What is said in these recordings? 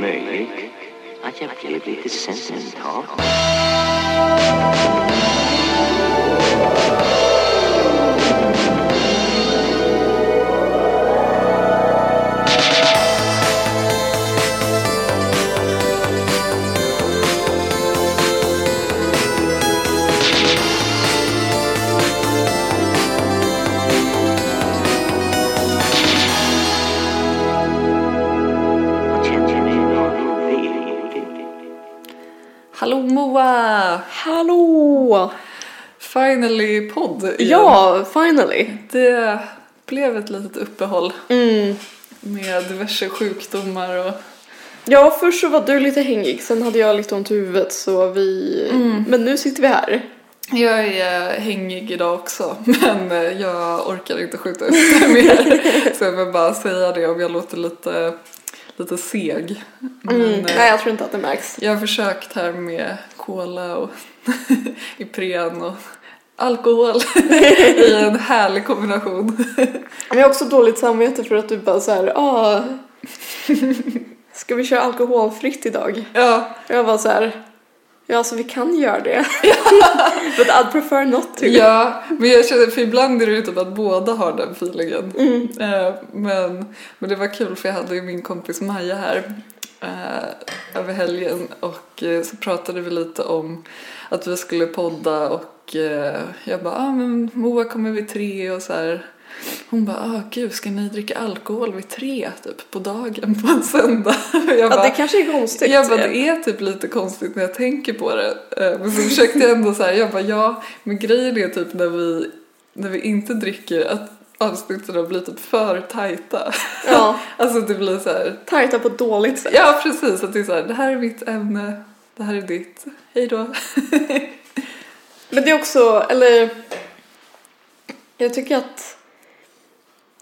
möjligt att jag blev lite sentimental. Finally podd igen. Ja, finally. Det blev ett litet uppehåll Mm. med diverse sjukdomar och Ja, först så var du lite hängig, sen hade jag lite ont i huvudet så vi... Men nu sitter vi här. jag är hängig idag också men eh, jag orkar inte skjuta upp det mer så jag vill bara säga det om jag låter lite, lite seg. Men, Mm. eh, Nej, jag tror inte att det märks. Jag har försökt här med cola och Ipren och alkohol i en härlig kombination. Men jag har också dåligt samvete för att du bara så här, ah, ska vi köra alkoholfritt idag? Ja, Jag var så här, ja alltså vi kan göra det. But I'd prefer not to. ja, men jag känner för ibland är det ju typ att båda har den feelingen. Mm. Eh, Men, men det var kul för jag hade ju min kompis Maja här över helgen och eh, så pratade vi lite om att vi skulle podda och eh, jag bara, ah, men Moa kommer vid tre och så här. Hon bara, ah gud ska ni dricka alkohol vid tre typ på dagen på en söndag? Jag Ja, bara, det kanske är konstigt. jag bara, det är typ lite konstigt när jag tänker på det. Eh, Men så försökte jag ändå så här, jag bara, ja, men grejen är typ när vi, när vi inte dricker att avsnitten blir typ för tajta. Ja, Alltså det blir så här, tajta på ett dåligt sätt. ja precis, att det är så här, det här är mitt ämne, det här är ditt, hej då. Men det är också, eller jag tycker att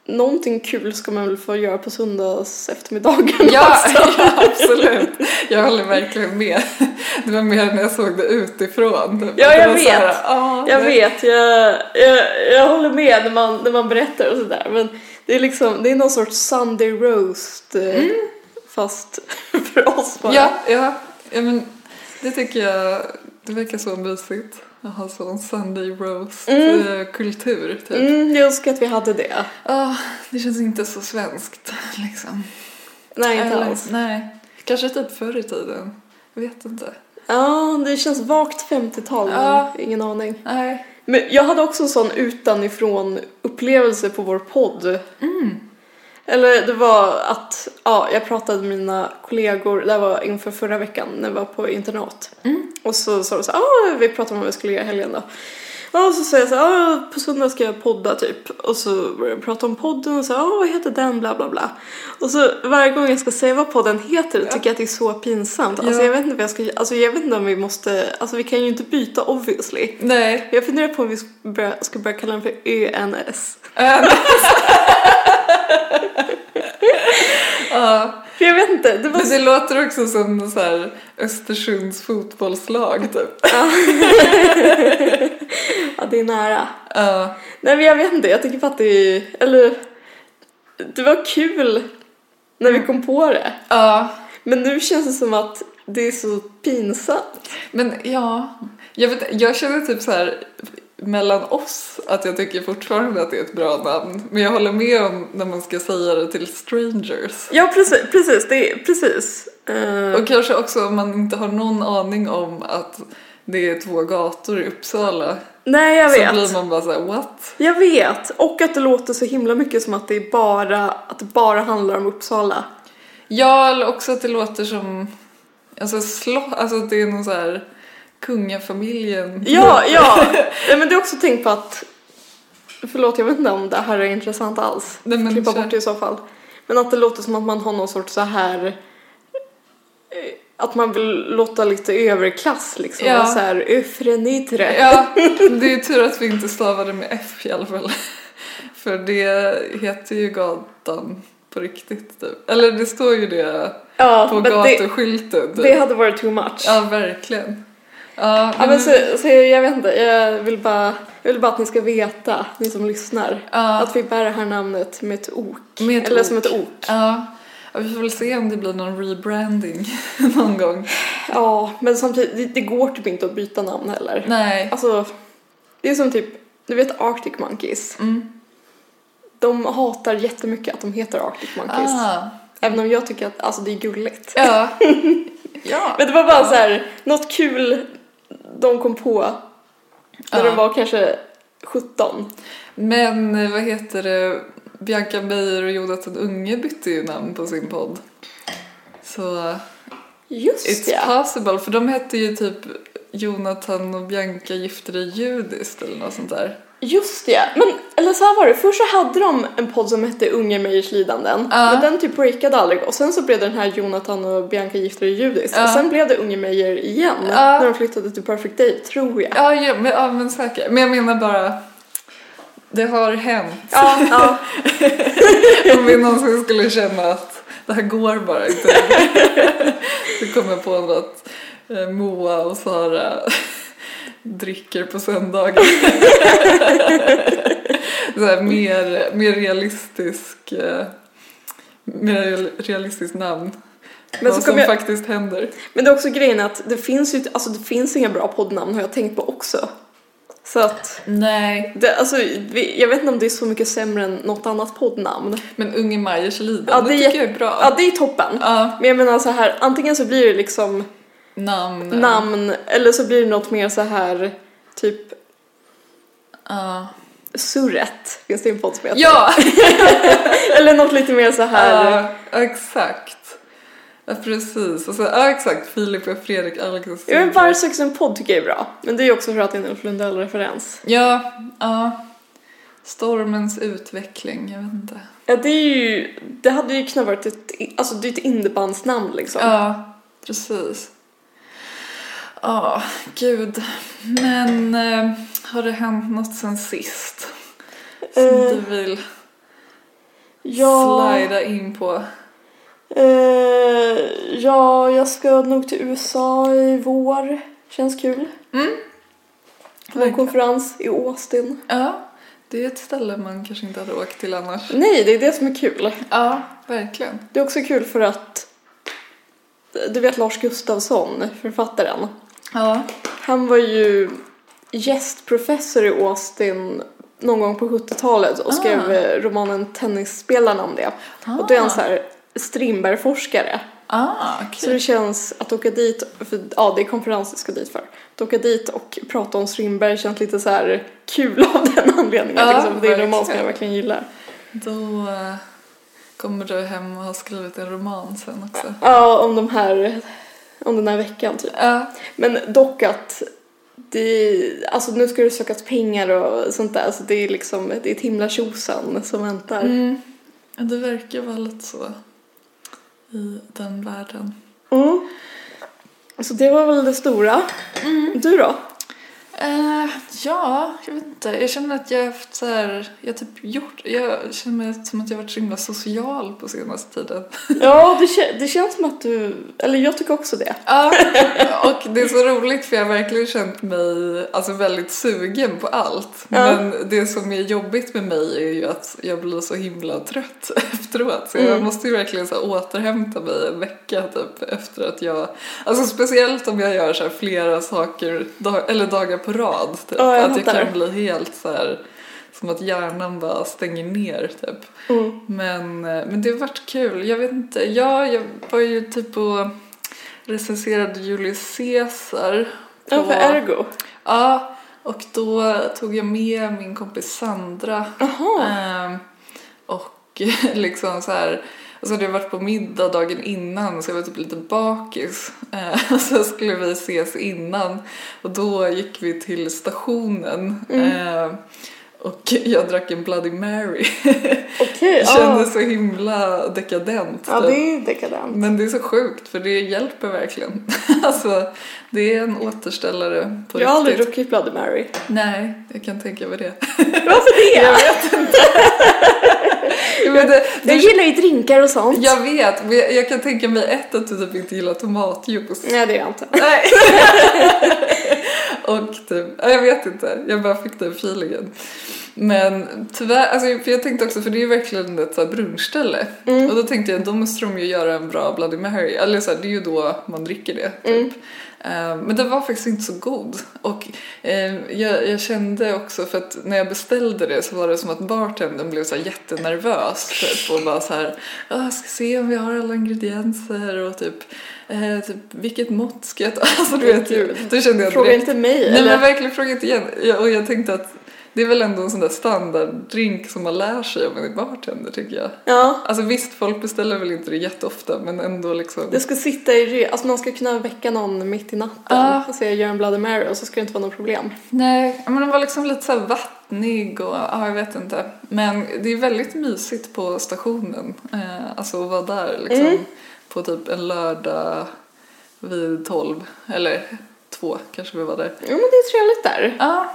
någonting kul ska man väl få göra på söndags eftermiddagen Ja, också. ja, absolut. Jag håller verkligen med. Det var mer när jag såg det utifrån. Ja, jag så här, vet. ah, Jag det- vet, jag, jag, jag håller med när man, när man berättar och sådär men det är liksom, det är någon sorts Sunday roast eh, fast för oss bara. Ja, ja, ja men det tycker jag, det verkar så mysigt ha sån Sunday roast-kultur typ. Mm, jag önskar att vi hade det. Ah, det känns inte så svenskt liksom. Nej, inte Eller, alls. Nej, kanske typ förr i tiden. Jag vet inte. Ja, det känns vagt 50-tal, men Ja. ingen aning. Nej. Men jag hade också en sån utanifrån upplevelse på vår podd. Eller det var att, ja, jag pratade med mina kollegor, det här var inför förra veckan när jag var på internat. Och så sa de så här, ah, vi pratade om vad vi skulle göra helgen då. Ja, och så säger jag så här, ah, på söndag ska jag podda typ. Och så börjar jag prata om podden och så, ah, vad heter den, bla bla bla. Och så varje gång jag ska säga vad podden heter tycker jag att det är så pinsamt. Alltså Ja. jag vet inte vad jag ska, alltså jag vet inte om vi måste, alltså vi kan ju inte byta obviously. Nej. Jag funderar på om vi ska börja, ska börja kalla den för ÖNS. Ja, jag vet inte, det var men det låter också som så här Östersunds fotbollslag typ. Ja, det är nära. Ja. Nej men jag vet inte, jag tycker bara att det är, eller det var kul när vi kom på det. Ja. Men nu känns det som att det är så pinsamt. Men ja, jag, vet, jag känner typ så här mellan oss att jag tycker fortfarande att det är ett bra namn. Men jag håller med om när man ska säga det till strangers. Ja precis, precis, det är, precis. Eh, Och kanske också om man inte har någon aning om att det är två gator i Uppsala. nej jag Så vet. blir man bara såhär, what? Jag vet. Och att det låter så himla mycket som att det bara, att det bara handlar om Uppsala. Ja, eller också att det låter som, alltså slå, alltså det är någon så här kungafamiljen. Ja, ja. Nej, men det är också tänkt på att, förlåt jag vet inte om det här är intressant alls. Nej, men Klippa bort det i så fall. Men att det låter som att man har någon sorts så här eh, att man vill låta lite överklass liksom. Ja. Så här öfrenitre. Ja, det är tur att vi inte stavade med F i alla fall. För det heter ju gatan på riktigt typ. Eller det står ju det Ja, på men det, gatuskylten typ. det hade varit too much. Ja, verkligen. Ja, Ja, men så, så jag vet inte, jag vill, bara, jag vill bara att ni ska veta, ni som lyssnar, Ja. att vi bär det här namnet med ett ok. Med ett Eller ok. som ett ok. Ja. Ja, vi får väl se om det blir någon rebranding någon gång. Ja, men samtidigt, det, det går typ inte att byta namn heller. Nej. Alltså, det är som typ, du vet Arctic Monkeys? Mm. De hatar jättemycket att de heter Arctic Monkeys. Ah. Även om jag tycker att alltså, det är gulligt. Ja. ja. Men det var bara så här, något kul de kom på när Ja. de var kanske 17. Men eh, vad heter det? Bianca Beijer och Jonathan Unge bytte ju namn på sin podd. Så Just it's ja. possible. För de hette ju typ Jonathan och Bianca gifte dig judiskt eller något sånt där. Just ja. Men eller så här var det, först så hade de en podd som hette Unge Meyers lidanden. Ja. Men den typ breakade aldrig och sen så blev det den här Jonathan och Bianca gifter dig judiskt. Ja. Och sen blev det Unge Meyer igen Ja. när de flyttade till Perfect Day, tror jag. Ja, ja, men, ja, men säkert. Men jag menar bara, det har hänt. Ja, ja. Om vi någonsin skulle känna att det här går bara inte. Så kommer på att eh, Moa och Sara dricker på söndagar. Så här, mer, mer realistisk eh, mer real- realistiskt namn. Men vad som jag- faktiskt händer. Men det är också grejen att det finns ju, alltså det finns inga bra poddnamn har jag tänkt på också. Så att, Nej. det, alltså, vi, jag vet inte om det är så mycket sämre än något annat poddnamn. Men Unge Majers lidande Ja, det är tycker jag är bra. Ja, det är toppen. Ja, Men jag menar så här, antingen så blir det liksom namn. namn eller så blir det något mer så här typ Ja. surret. Finns det en podd som heter? Ja! Eller något lite mer så här. Ja, exakt. Ja, precis. Och så, ja, exakt. Filip och Fredrik Alex och Jag vet Sigrid. bara söker en podd tycker jag är bra. Men det är ju också för att det är en Ulf Lundell-referens. Ja, ja. Stormens utveckling, jag vet inte. Ja, det är ju, det hade ju kunnat varit ett, alltså det är ett indiebandsnamn liksom. Ja, precis. Ja, gud. Men eh, har det hänt något sen sist? Som Eh, du vill Ja, slida in på? eh, ja, jag ska nog till USA i vår. Känns kul. Mm. På en konferens i Austin. Ja, det är ett ställe man kanske inte hade åkt till annars. Nej, det är det som är kul. Ja, verkligen. Det är också kul för att du vet Lars Gustafsson, författaren. Ja. Han var ju gästprofessor i Austin någon gång på 70-talet och skrev Ah. romanen Tennisspelarna om det. Och då är han så här Strindberg-forskare. Ah, Så okej. det känns att åka dit, för ja det är konferens vi ska dit för. Att åka dit och prata om Strindberg känns lite så här kul av den anledningen. Ja, liksom. Det är en roman som jag verkligen gillar. Då eh, kommer du hem och har skrivit en roman sen också. Ja, om de här, om den här veckan typ. Ja. Men dock att det, alltså nu ska det sökas pengar och sånt där så det är liksom, det är ett himla tjosan som väntar. Mm. Det verkar vara lite så i den världen. Mm. Så det var väl det stora. Du då? Eh, ja, jag vet inte. Jag känner att jag har haft så här, jag typ gjort, jag känner mig som att jag har varit så himla social på senaste tiden. Ja, det, det känns som att du, eller jag tycker också det. Ja, och det är så roligt för jag har verkligen känt mig alltså, väldigt sugen på allt. Ja. Men det som är jobbigt med mig är ju att jag blir så himla trött efteråt. Så jag Mm. måste ju verkligen så här, återhämta mig en vecka typ efter att jag, alltså speciellt om jag gör så här, flera saker, dag, eller dagar på rad. Typ. Ja, jag att jag kan bli helt så här som att hjärnan bara stänger ner typ. Mm. Men, eh, men det har varit kul. Jag vet inte. Ja, jag var ju typ och recenserade Julius Caesar. På, Ja, för ergo. Ja, och då tog jag med min kompis Sandra. Jaha. Ehm, och liksom så här, alltså det har varit på middag dagen innan så jag var typ lite bakis. Uh, så skulle vi ses innan och då gick vi till stationen. Ehm, och jag drack en Bloody Mary. Okej, Jag kände ja. så himla dekadent. Ja, typ. det är dekadent. Men det är så sjukt för det hjälper verkligen. alltså, det är en återställare på Jag har aldrig riktigt. druckit Bloody Mary. Nej, jag kan tänka mig det. Varför det? Jag vet inte. Men det, det Jag gillar ju drinkar och sånt. jag vet, men jag, jag kan tänka mig ett att du typ inte gillar tomatjuice. Nej, det gör jag inte. Nej. Och typ, ja, jag vet inte, jag bara fick den feelingen. Men tyvärr, alltså, för jag tänkte också, för det är ju verkligen ett så brunchställe. Mm. Och då tänkte jag, då måste de ju göra en bra Bloody Mary. Eller så här, det är ju då man dricker det. Typ. Eh, Men den var faktiskt inte så god. Och eh, jag, jag kände också, för att när jag beställde det så var det som att bartendern blev så här jättenervös. Typ, och bara så här, "Ja, jag ska se om vi har alla ingredienser och typ, eh, typ vilket mått ska jag ta? Alltså du vet ju, då kände jag Fråga inte mig. Nej eller? men verkligen fråga inte igen. Och jag tänkte att det är väl ändå en sån där standarddrink som man lär sig om man är bartender tycker jag. Ja, Alltså visst, folk beställer väl inte det jätteofta men ändå liksom. det ska sitta i. Alltså man ska kunna väcka någon mitt i natten Ja. och säga gör en Bloody Mary och så ska det inte vara något problem. Nej, men den var liksom lite så här vattnig och ja, jag vet inte. Men det är väldigt mysigt på stationen. Eh, alltså att vara där liksom Mm. på typ en lördag vid tolv eller två kanske vi var där. Jo men det är trevligt där. Ja.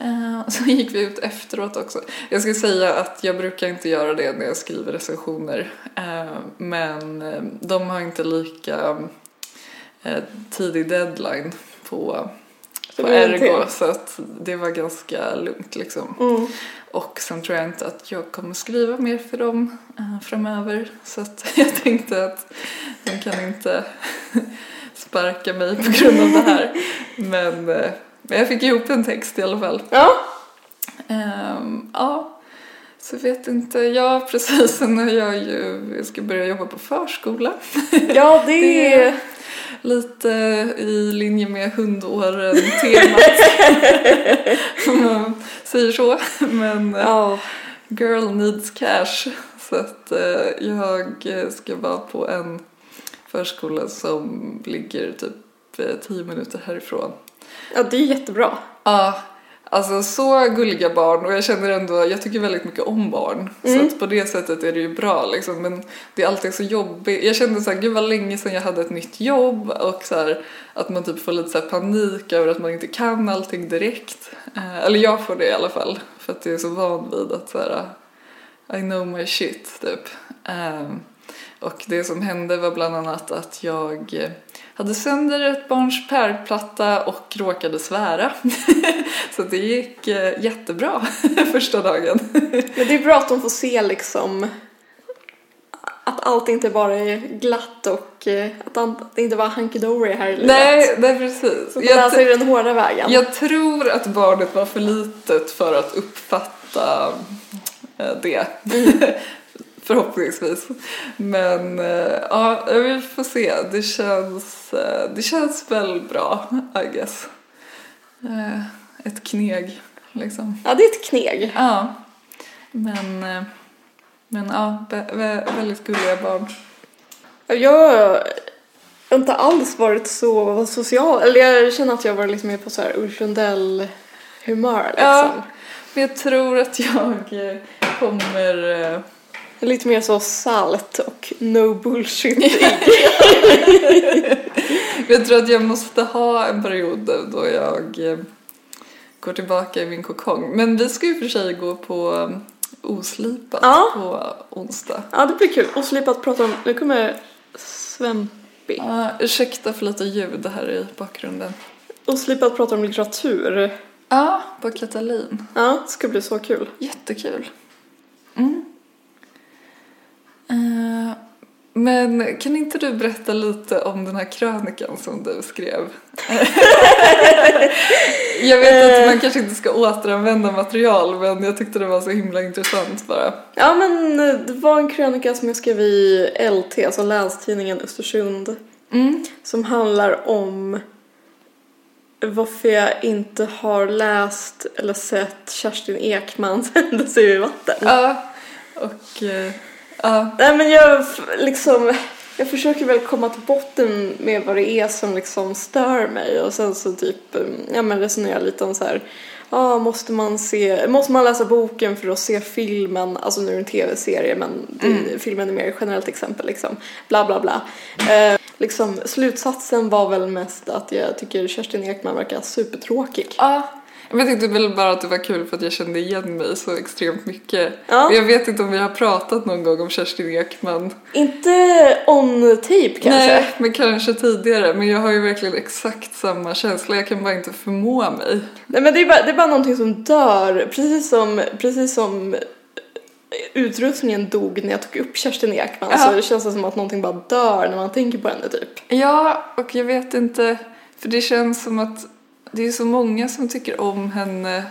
Eh, Så gick vi ut efteråt också. Jag ska säga att jag brukar inte göra det när jag skriver recensioner. Eh, Men eh, de har inte lika tidig deadline på, på Ergo så att det var ganska lugnt liksom. Mm. Och sen tror jag inte att jag kommer skriva mer för dem framöver. Så att jag tänkte att de kan inte sparka mig på grund av det här. Men, men jag fick ihop en text i alla fall. Ja, Ehm, ja, så vet inte. Ja, precis. Har jag ju, jag ska börja jobba på förskola. ja det är... Lite i linje med hundåren-temat. Om man säger så. Men eh, Ja. girl needs cash. Så att eh, jag ska vara på en förskola som ligger typ eh, tio minuter härifrån. Ja, det är jättebra. Ja, alltså så gulliga barn och jag känner ändå, jag tycker väldigt mycket om barn. Så Mm. att på det sättet är det ju bra liksom. Men det är alltid så jobbigt. Jag kände så här, gud vad länge sedan jag hade ett nytt jobb och så här, att man typ får lite så panik över att man inte kan allting direkt. Eh, eller jag får det i alla fall. För att jag är så van vid att så här, I know my shit typ. Ehm, och det som hände var bland annat att jag hade sönder ett barns pärlplatta och råkade svära. Så det gick eh, jättebra första dagen. Men det är bra att de får se liksom att allt inte bara är glatt och eh, att det inte var hunky-dory här i livet. Nej, nej precis. Så Jag, lär sig den hårda vägen. jag tror att barnet var för litet för att uppfatta eh, det. Förhoppningsvis. Men eh, ja, vi får se. Det känns, eh, det känns väl bra, I guess. Eh, Ett kneg, liksom. Ja, det är ett kneg. Ja. Men, men ja, vä- vä- väldigt gulliga barn. Jag har inte alls varit så social. Eller jag känner att jag var liksom mer på så här Ulf Lundell-humör liksom. Ja. Men jag tror att jag kommer... Lite mer så salt och no bullshit. Jag tror att jag måste ha en period då jag eh, går tillbaka i min kokong. Men vi ska ju för sig gå på eh, oslipat Ja. på onsdag. ja, det blir kul. Och slippa att prata om, nu kommer Svempi. Ja, ursäkta för lite ljud här i bakgrunden. Och slippa att prata om litteratur. Ja, på Katalin. Ja, det ska bli så kul. Jättekul. Mm. Eh, men kan inte du berätta lite om den här krönikan som du skrev? jag vet att man kanske inte ska återanvända material men jag tyckte det var så himla intressant bara. Ja, men eh, det var en krönika som jag skrev i LT, alltså Länstidningen Östersund. Mm. Som handlar om varför jag inte har läst eller sett Kerstin Ekmans Händelse i vatten. Ja, och eh, ja. Nej men jag liksom, jag försöker väl komma till botten med vad det är som liksom stör mig och sen så typ, um, ja men resonera lite om så här, ja måste man se, måste man läsa boken för att se filmen, alltså nu är det en tv-serie men det, filmen är mer generellt exempel liksom, bla bla bla. Eh, liksom slutsatsen var väl mest att jag tycker Kerstin Ekman verkar supertråkig. ja. Jag tyckte väl bara att det var kul för att jag kände igen mig så extremt mycket. Ja. Jag vet inte om vi har pratat någon gång om Kerstin Ekman. Inte on tape kanske? Nej, men kanske tidigare. Men jag har ju verkligen exakt samma känsla. Jag kan bara inte förmå mig. Nej men det är, bara, det är bara någonting som dör, precis som, precis som utrustningen dog när jag tog upp Kerstin Ekman Ja. så det känns som att någonting bara dör när man tänker på henne typ. Ja, och jag vet inte. För det känns som att det är så många som tycker om henne.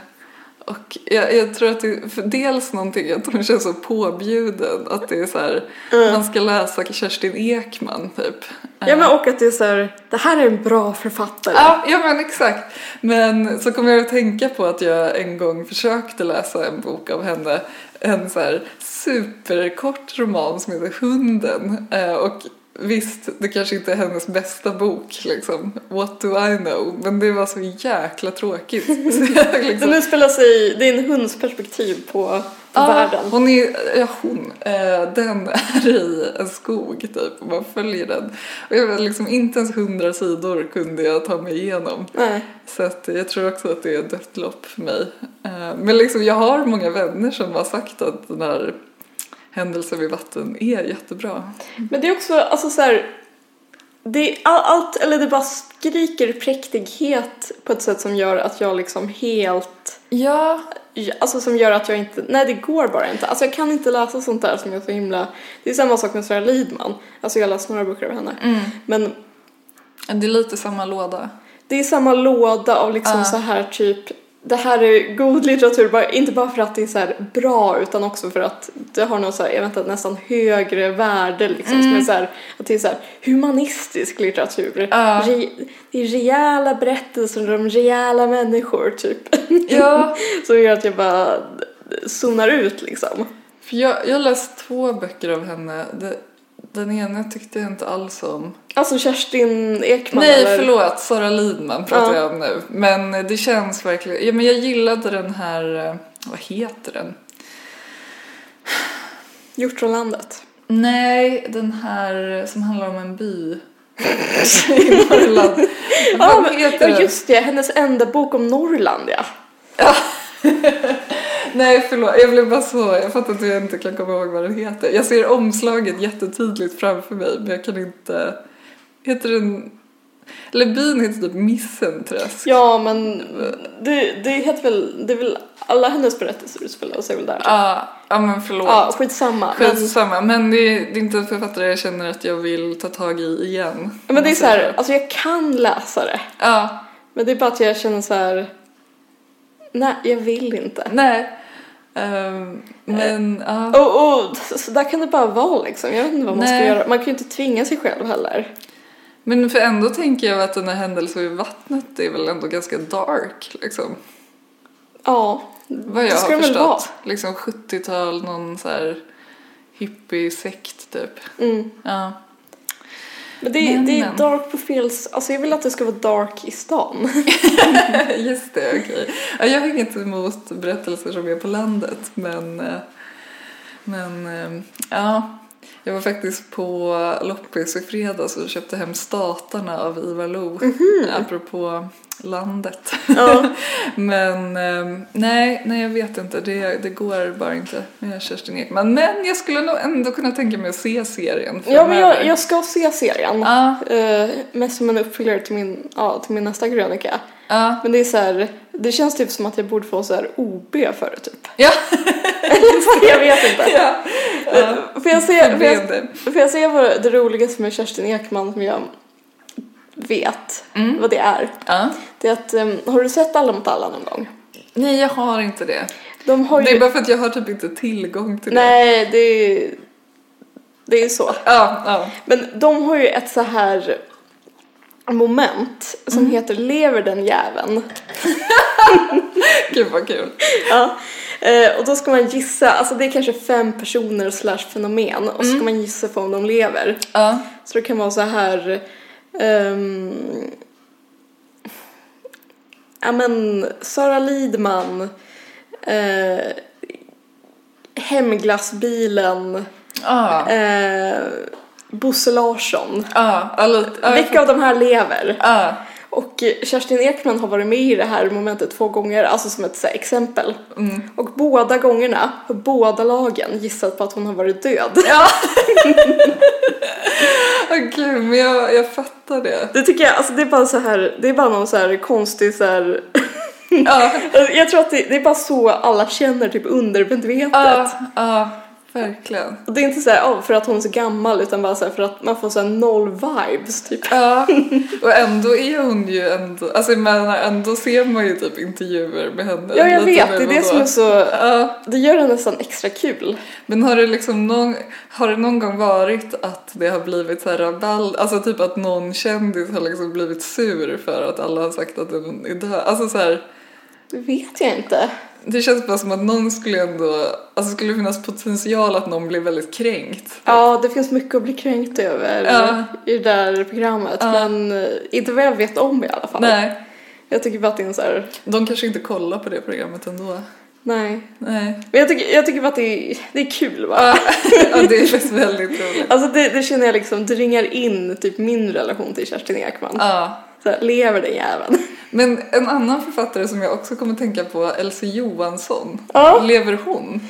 Och jag, jag tror att det är för dels någonting att hon känns så påbjuden. Att det är så här, man ska läsa Kerstin Ekman typ. Ja men och att det är så här, det här är en bra författare. Ja, ja men exakt. Men så kommer jag att tänka på att jag en gång försökte läsa en bok av henne. En så här superkort roman som heter Hunden. Eh, Och visst, det kanske inte är hennes bästa bok liksom. What do I know? Men det var så jäkla tråkigt. Så jag liksom, Den utspelar sig, det är en hunds perspektiv på, på Ja, världen. Hon är, ja hon, eh, den är i en skog typ och man följer den. Och jag var liksom inte ens hundra sidor kunde jag ta mig igenom. Nej. Så att jag tror också att det är dött lopp för mig. Eh, Men liksom jag har många vänner som har sagt att den här händelsen vid vatten är jättebra. Men det är också, alltså så här, det är all, allt, eller det bara skriker präktighet på ett sätt som gör att jag liksom helt, Ja. alltså som gör att jag inte, nej det går bara inte. Alltså jag kan inte läsa sånt där som är så himla, det är samma sak med Sara Lidman. Alltså jag läst några böcker av henne. Men Det är lite samma låda. det är samma låda av liksom Ja. så här typ det här är god litteratur, inte bara för att det är så bra utan också för att det har något så här, jag vet inte, nästan högre värde liksom. Som är så här, att det är så här humanistisk litteratur. Ja. Re, det är rejäla berättelser om rejäla människor typ. Ja. som gör att jag bara zonar ut liksom. För jag, jag har läst två böcker av henne. Det, den ena tyckte jag inte alls om. Alltså Kerstin Ekman Nej, eller? förlåt. Sara Lidman pratar Ja. jag om nu. Men det känns verkligen... Ja, men jag gillade den här... eh, Vad heter den? Hjortronlandet. Nej, den här som handlar om en by i Norrland. Ja, Vad men, heter ja den? just det, hennes enda bok om Norrland ja. Nej, förlåt. Jag blev bara så... Jag fattar att jag inte kan komma ihåg vad den heter. Jag ser omslaget jättetydligt framför mig, men jag kan inte... Heter den... Eller byn heter typ Missenträsk. Ja, men det, det heter väl, det är väl alla hennes berättelser utspelar sig väl där. Ja, ja men förlåt. Ja, skitsamma. Men, Skitsamma, men det är, det är inte en författare jag känner att jag vill ta tag i igen. men det är Om så här, alltså jag kan läsa det. Ja, Men det är bara att jag känner så här. nej jag vill inte. nej. Ehm, men, ja. Och, och så, där kan det bara vara liksom. Jag vet inte vad man ska Nej. göra. Man kan ju inte tvinga sig själv heller. Men för ändå tänker jag att den här händelsen i vattnet är väl ändå ganska dark liksom. Ja, Vad jag det ska har det väl vara. förstått. Liksom 70-tal, någon så här hippie-sekt typ. Mm. Ja. Men det, Men, det är dark på fel... Alltså jag vill att det ska vara dark i stan. Just det, okej. Ja, jag har inget emot berättelser som är på landet, men, eh, men eh, ja. Jag var faktiskt på loppis i fredags och köpte hem Statarna av Ivar Lo, apropå landet. Ja. Men eh, nej, nej, jag vet inte. Det, det går bara inte med Kerstin Ekman. Men jag skulle nog ändå kunna tänka mig att se serien ja, men jag, jag ska se serien. Ja, Eh, mest som en uppföljare till min, ja, till min nästa krönika. ja, Men det är så här, det känns typ som att jag borde få så här OB för det typ. ja. jag vet inte. ja. Eh, Får jag se, får jag, får jag se vad det roligaste med Kerstin Ekman som jag vet Mm. vad det är? Ja. Det är att, em, har du sett Alla mot alla någon gång? Nej, jag har inte det. De har Det är ju... bara för att jag har typ inte tillgång till det. Nej, det är, det är så. Ja, ja. Men de har ju ett så här moment som Mm. heter Lever den jäveln? Gud vad kul. Ja. Eh, och då ska man gissa, alltså det är kanske fem personer slash fenomen och så Mm. ska man gissa på om de lever. Ja. Så det kan vara så här ehm, Ja men Sara Lidman eh, Hemglassbilen Ja. eh, Bosse Larsson. Ja, ja, lite. Ja, jag Vilka av de här lever? Ja. Och Kerstin Ekman har varit med i det här momentet två gånger, alltså som ett så exempel. Mm. Och båda gångerna har båda lagen gissat på att hon har varit död. Ja. Åh gud, men jag, jag fattar det. Det tycker jag, alltså det är bara så här, det är bara någon så här konstig så här Ja, Jag tror att det, det är bara så alla känner typ undermedvetet. ja, ja, verkligen. Och det är inte så här, oh, för att hon är så gammal utan bara så här, för att man får så här noll vibes typ. Ja, och ändå är hon ju ändå, alltså menar ändå ser man ju typ intervjuer med henne. Ja, jag vet. Det är det och som är så... Ja, Det gör det nästan extra kul. men har det liksom någon, har det någon gång varit att det har blivit så här raball, alltså typ att någon kändis har liksom blivit sur för att alla har sagt att den är död? Alltså så här, Det vet jag inte. Det känns bara som att någon skulle ändå, alltså skulle finnas potential att någon blir väldigt kränkt. Ja, det finns mycket att bli kränkt över Ja. i det där programmet. Ja. Men eh, inte vad jag vet om i alla fall. Nej, Jag tycker bara att det är en så här, de kanske inte kollar på det programmet ändå. nej. Nej. Men jag tycker, jag tycker bara att det är, det är kul va? Ja, ja det är faktiskt väldigt roligt. Alltså det, det känner jag liksom, det ringar in typ min relation till Kerstin Ekman. Ja. Så här, lever den jäveln? Men en annan författare som jag också kommer tänka på, Elsie Johansson. Ja. Lever hon?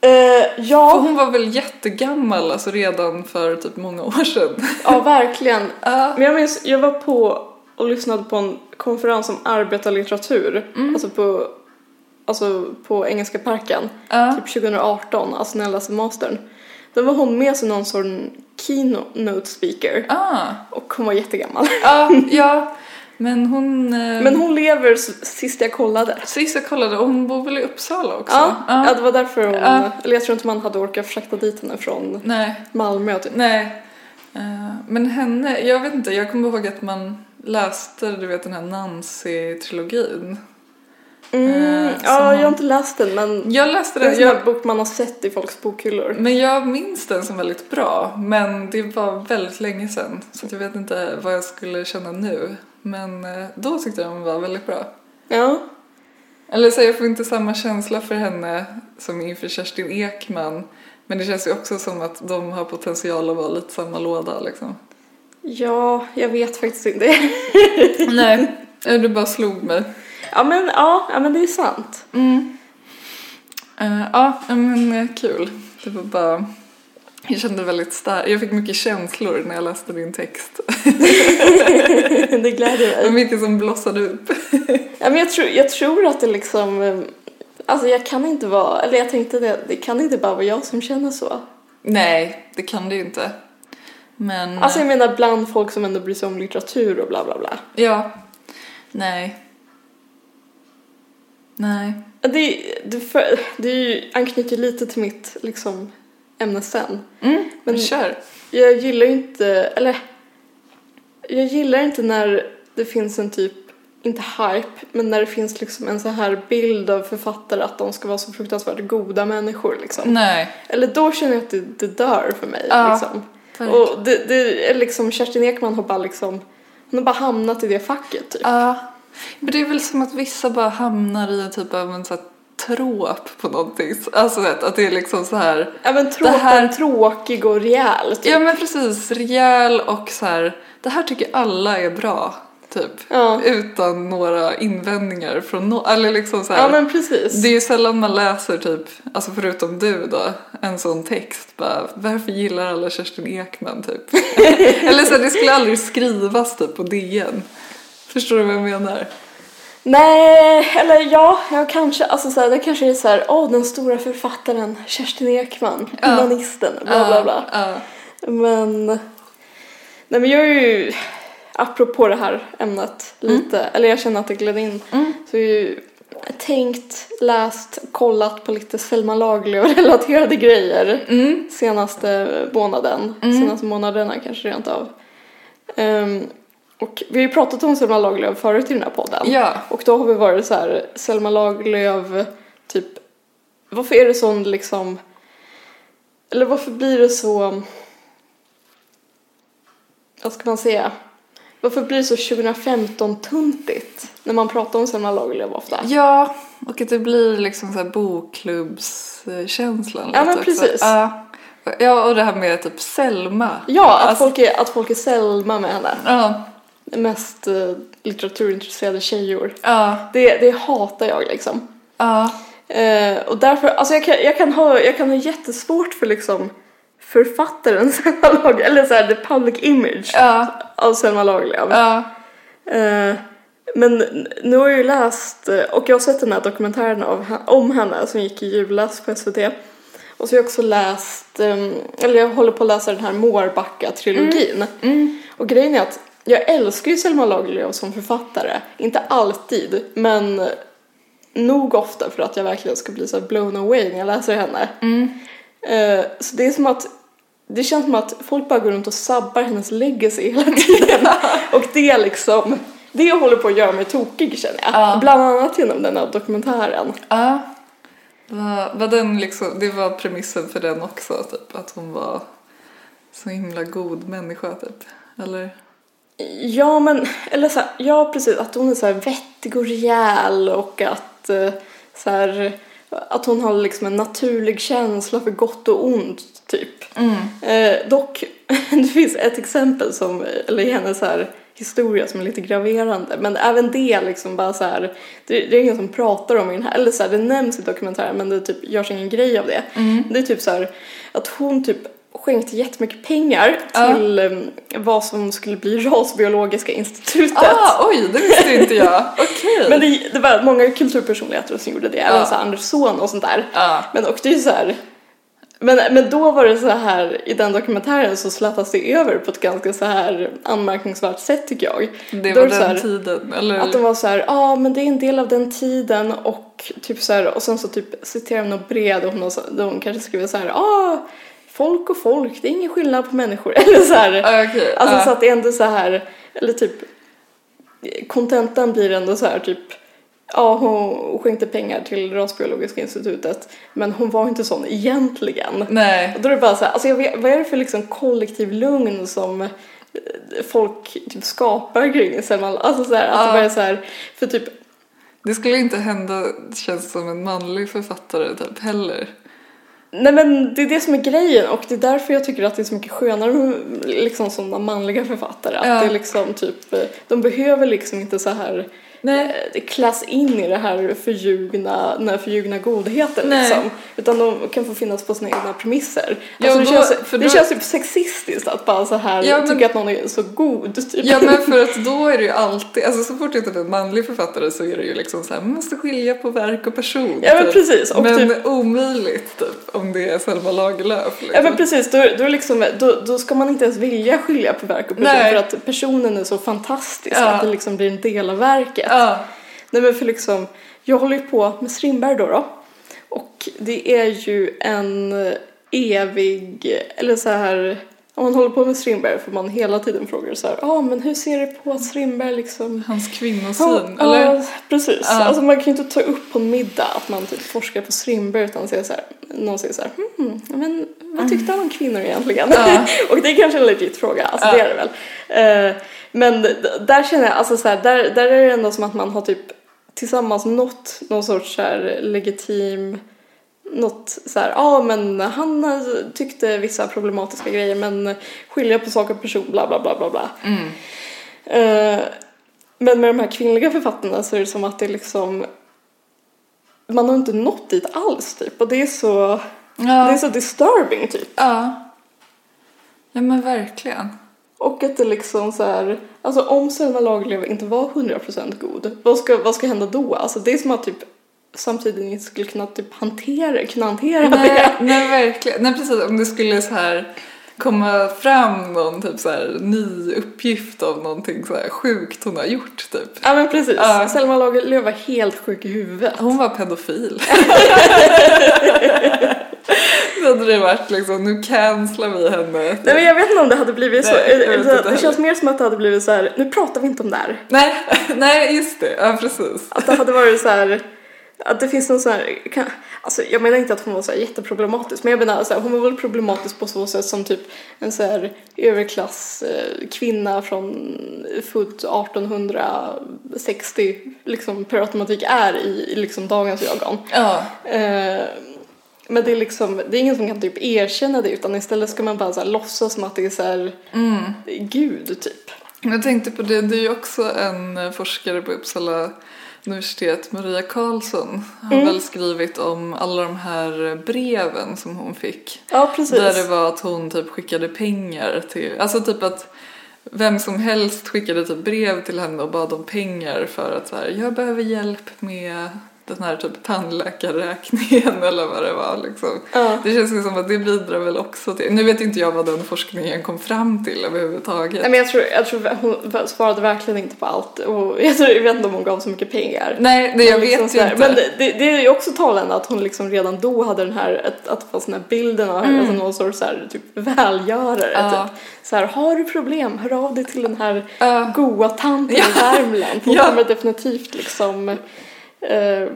Eh, För ja, hon var väl jättegammal, alltså redan för typ många år sedan. ja, verkligen. Ja. Men jag minns, jag var på och lyssnade på en konferens om arbetarlitteratur. Alltså på, alltså på Engelska parken. Ja. Typ 2018, alltså när jag läste mastern. Då var hon med som någon sorts keynote speaker. Ah. Och hon var jättegammal. Ja, ja. Men hon... eh, Men hon lever sist jag kollade. Sist jag kollade, och hon bor väl i Uppsala också? Ja, ja. det var därför hon, Ja. eller jag tror inte man hade orkat frakta dit henne från Nej, Malmö typ. nej. Eh, men henne, jag vet inte, jag kommer ihåg att man läste du vet den här Nancy-trilogin. Mm, som ja, jag har inte läst den men Jag läste det är en den, jag, bok man har sett i folks bokhyllor. men jag minns den som väldigt bra. Men det var väldigt länge sedan. Så jag vet inte vad jag skulle känna nu. Men eh, då tyckte jag den var väldigt bra. Ja, Eller så jag får inte samma känsla för henne som inför Kerstin Ekman. Men det känns ju också som att de har potential att vara lite samma låda liksom. ja, jag vet faktiskt inte. Nej, det bara slog mig. Ja, men, ja, ja, men det är sant. Mm. Eh, ja, men eh, kul. Det var bara... Jag kände väldigt starkt. Jag fick mycket känslor när jag läste din text. det gläder mig. mycket som blossade upp. Ja, men jag, tror, jag tror att det liksom, eh, alltså jag kan inte vara, eller jag tänkte det, det kan inte bara vara jag som känner så. Nej, det kan det ju inte. Men... Alltså jag menar bland folk som ändå bryr sig om litteratur och bla bla bla. Ja. Nej. Nej. Det, det, för, det är ju, anknyter lite till mitt liksom, ämne sen. Mm, Men- kör. Jag gillar ju inte, eller jag gillar inte när det finns en typ, inte hype, men när det finns liksom en så här bild av författare att de ska vara så fruktansvärt goda människor liksom. Nej. Eller då känner jag att det, det dör för mig Ja, liksom. Och det, det är liksom, Kerstin Ekman har bara liksom, hon har bara hamnat i det facket typ. Ja. Men det är väl som att vissa bara hamnar i en typ av en sån här tråp på någonting. Alltså att det är liksom så här. Ja men tråpen, här- tråkig och rejäl typ. Ja men precis, rejäl och så här. Det här tycker alla är bra. Typ. Ja. Utan några invändningar från någon. Eller liksom så här. Ja men precis. Det är ju sällan man läser typ, alltså förutom du då, en sån text bara varför gillar alla Kerstin Ekman typ? Eller så här, det skulle aldrig skrivas typ på DN. Förstår du vad jag menar? Nej, eller ja, jag kanske, alltså så här, det kanske är så här, åh den stora författaren Kerstin Ekman, Ja. humanisten, bla bla bla. Ja, Men, nej men jag är ju, apropå det här ämnet lite, eller jag känner att det gled in, Mm. så jag har ju tänkt, läst, kollat på lite Selma Lagerlöf-relaterade grejer Mm. senaste månaden, senaste månaderna kanske rent av. Ehm, och vi har ju pratat om Selma Lagerlöf förut i den här podden. ja. Och då har vi varit så här, Selma Lagerlöf, typ, varför är det sån liksom, eller varför blir det så, vad ska man säga, varför blir det så 2015-tuntigt när man pratar om Selma Lagerlöf ofta? ja, och att det blir liksom så här bokklubbskänslan. Ja, men också. precis. Ja. ja, och det här med typ Selma. Ja, att, Alltså- folk är, att folk är Selma med henne. Ja, mest eh, litteraturintresserade tjejor. Ja, Det, det hatar jag liksom. ja, Eh, och därför, alltså jag kan, jag, kan ha, jag kan ha jättesvårt för liksom författaren Selma Lagerlöf, eller så här, the public image ja, av Selma Lagerlöf. ja. Eh, men nu har jag ju läst, eh, och jag har sett den här dokumentären av, om henne som gick i julas på SVT. Och så har jag också läst, eh, eller jag håller på att läsa den här Mårbacka-trilogin. Och grejen är att jag älskar ju Selma Lagerlöf som författare. Inte alltid, men nog ofta för att jag verkligen ska bli så blown away när jag läser henne. Eh, så det är som att det känns som att folk bara går runt och sabbar hennes legacy hela tiden. och det liksom, det håller på att göra mig tokig känner jag. Ja. Bland annat genom den här dokumentären. ja. Var, var den liksom, det var premissen för den också, typ, att hon var så himla god människa, typ. Eller? Ja men, eller så här, ja precis, att hon är så här vettig och rejäl och att eh, så här, att hon har liksom en naturlig känsla för gott och ont typ. Eh, dock, det finns ett exempel som, eller hennes så här historia som är lite graverande men även det liksom bara så här, det, det är ingen som pratar om i den här, eller så här, det nämns i dokumentären men det typ görs ingen grej av det. Det är typ så här att hon typ skänkte jättemycket pengar Ja. till eh, vad som skulle bli Rasbiologiska institutet. Ah, oj, det visste inte jag. Okej. Men det, det var många kulturpersonligheter som gjorde det, även så här Anders Son och sånt där. Ja. Men och det är ju så här, men, men då var det så här, i den dokumentären så slätas det över på ett ganska så här anmärkningsvärt sätt tycker jag. Det var är det den här, tiden, eller? Att de var så här, ja ah, men det är en del av den tiden och typ så här, och sen så typ citerar de något brev och hon, har så- hon kanske skriver så här, ja ah, folk och folk, det är ingen skillnad på människor. Eller så här, okej, alltså ja. så att det är ändå så här, eller typ, kontentan blir ändå så här typ, ja hon skänkte pengar till Rasbiologiska institutet men hon var inte sån egentligen. Nej. Och då är det bara så här, alltså jag vet, vad är det för liksom kollektiv lugn som eh, folk typ skapar kring Selma Alltså så här, att det bara är så här, för typ Det skulle inte hända, känns som en manlig författare typ heller. Nej men det är det som är grejen och det är därför jag tycker att det är så mycket skönare med liksom sådana manliga författare. Att Ja. det är liksom typ, de behöver liksom inte så här Nej. eh, kläs in i det här förljugna, den här förljugna godheten Nej. liksom. Utan de kan få finnas på sina egna premisser. Ja, Alltså det, då- känns, för det då- känns typ sexistiskt att bara så här Ja, men- tycka att någon är så god typ. Ja men för att då är det ju alltid, alltså så fort det är en manlig författare så är det ju liksom så här, man måste skilja på verk och person. Ja, men typ. precis, och men typ- omöjligt typ om det är Selma Lagerlöf. Liksom. Ja men precis, då, då, liksom, då, då ska man inte ens vilja skilja på verk och person Nej. för att personen är så fantastisk Ja. att det liksom blir en del av verket. Ja. Nej men för liksom, jag håller ju på med Strindberg då, då. Och det är ju en evig, eller så här, om man håller på med Strindberg får man hela tiden frågor så här, ja ah, men hur ser du på att Strindberg liksom Hans Ja, kvinnosyn, ja, eller? precis. Ja. Alltså man kan ju inte ta upp på en middag att man typ forskar på Strindberg utan säger så här, någon säger så här, hmm, men vad tyckte han om kvinnor egentligen? Ja. och det är kanske en legit fråga, alltså Ja. det är det väl. Eh, men där känner jag, alltså så här, där, där är det ändå som att man har typ tillsammans nått någon sorts så legitim något så här, ja men han tyckte vissa problematiska grejer men skilja på sak och person bla bla bla bla bla. Mm. Eh, men med de här kvinnliga författarna så är det som att det liksom man har inte nått dit alls typ och det är så det är Ja. så disturbing typ. ja. Ja men verkligen. Och att det liksom så här, alltså om Selma Lagerlöf inte var 100% god, vad ska, vad ska hända då? Alltså det är som att typ samtidigt inte skulle kunna typ hantera, kunna hantera Nej, det. nej verkligen. Nej precis, om det skulle så här komma fram någon typ så här ny uppgift av någonting så här sjukt hon har gjort typ. Ja men precis, Ja. Selma Lagerlöf var helt sjuk i huvudet. Hon var pedofil. Då hade det varit liksom, nu cancelar vi henne. Nej men jag vet inte om det hade blivit så, Nej, jag vet Eh, inte det, det känns mer som att det hade blivit så här, nu pratar vi inte om det här. Nej, nej just det, ja precis. Att det hade varit så här, att det finns någon så här, kan, alltså jag menar inte att hon var så jätteproblematisk, men jag menar så här, hon var väl problematisk på så sätt som typ en så här överklass eh, från född 1860 liksom per automatik är i, liksom dagens ögon. Ja, Eh, men det är liksom, det är ingen som kan typ erkänna det utan istället ska man bara så här låtsas som att det är så här, mm. Gud typ. Jag tänkte på det, det är ju också en forskare på Uppsala universitet, Maria Karlsson, har Mm. väl skrivit om alla de här breven som hon fick. Ja, precis. Där det var att hon typ skickade pengar till, alltså typ att vem som helst skickade typ brev till henne och bad om pengar för att så här, jag behöver hjälp med den här typ tandläkarräkningen eller vad det var liksom. Ja. Det känns som att det bidrar väl också till, nu vet inte jag vad den forskningen kom fram till överhuvudtaget. Nej, men jag tror, jag tror hon svarade verkligen inte på allt och jag, tror, jag vet inte om hon gav så mycket pengar. Nej, det jag Men liksom vet ju inte. Men det, det, det är ju också talande att hon liksom redan då hade den här, att, att det fanns den här bilden av henne som någon sorts så här, typ välgörare. Mm. Ja. Typ. Så här, har du problem, hör av dig till den här Ja. goa tanten Ja. i Värmland. Hon Ja. kommer definitivt liksom eh,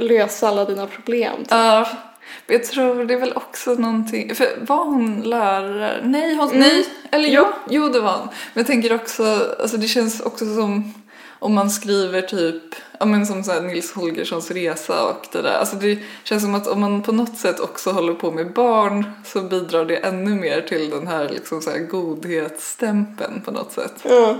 lösa alla dina problem. typ. Ja, jag tror det är väl också någonting, för var hon lärare? Nej, hon, Mm. nej, eller Jo. jo, det var hon. Men jag tänker också, alltså det känns också som om man skriver typ, ja men som så här Nils Holgerssons resa och det där. Alltså det känns som att om man på något sätt också håller på med barn så bidrar det ännu mer till den här liksom så här godhetsstämpeln på något sätt. Ja.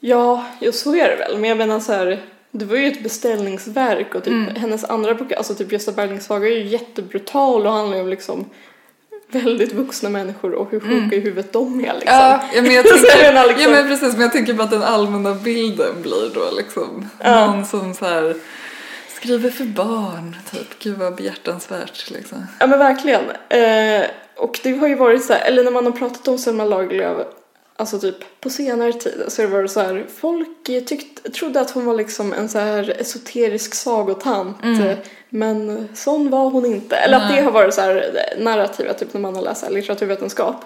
Ja, jo, så är det väl. Men jag menar så här, det var ju ett beställningsverk och typ Mm. hennes andra bok, alltså typ Gösta Berlings saga är ju jättebrutal och handlar ju om liksom väldigt vuxna människor och hur sjuka i huvudet de är liksom. Mm. Ja, men jag tänker, menar liksom- ja men precis, men jag tänker på att den allmänna bilden blir då liksom Ja. någon som så här skriver för barn, typ. Gud vad behjärtansvärt liksom. Ja men verkligen. Eh, och det har ju varit så här, eller när man har pratat om Selma Lagerlöf, alltså typ på senare tid så har det så här, folk tyckte, trodde att hon var liksom en så här esoterisk sagotant. eh, Men sån var hon inte. Eller att Nej. det har varit så här eh, narrativet typ när man har läst litteraturvetenskap.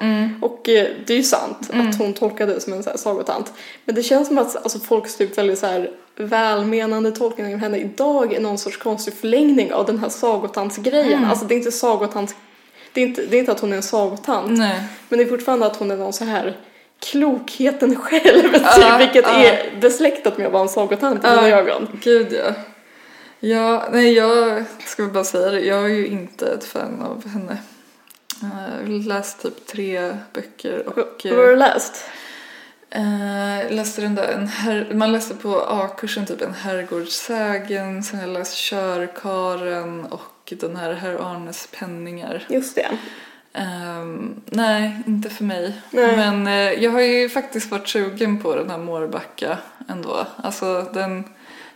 Och eh, det är ju sant att hon tolkades som en så här sagotant. Men det känns som att alltså, folks typ väldigt så här välmenande tolkning av henne idag är någon sorts konstig förlängning av den här sagotantsgrejen. Alltså det är inte sagotants... Det är inte, det är inte att hon är en sagotant. Nej. Men det är fortfarande att hon är någon så här klokheten själv, typ, Ja, vilket ja. är besläktat med att vara en sagotant i Ja. mina ögon. Gud ja. Ja, nej jag ska bara säga det, jag är ju inte ett fan av henne. Eh, Jag har läst typ tre böcker och Vad har du läst? jag läste den där, en her- man läste på A-kursen typ en herrgårdssägen, sen har jag läst Körkaren och den här Herr Arnes penningar. Just det. Ehm, nej, inte för mig. Nej. Men eh, jag har ju faktiskt varit sugen på den här Mårbacka ändå. Alltså den,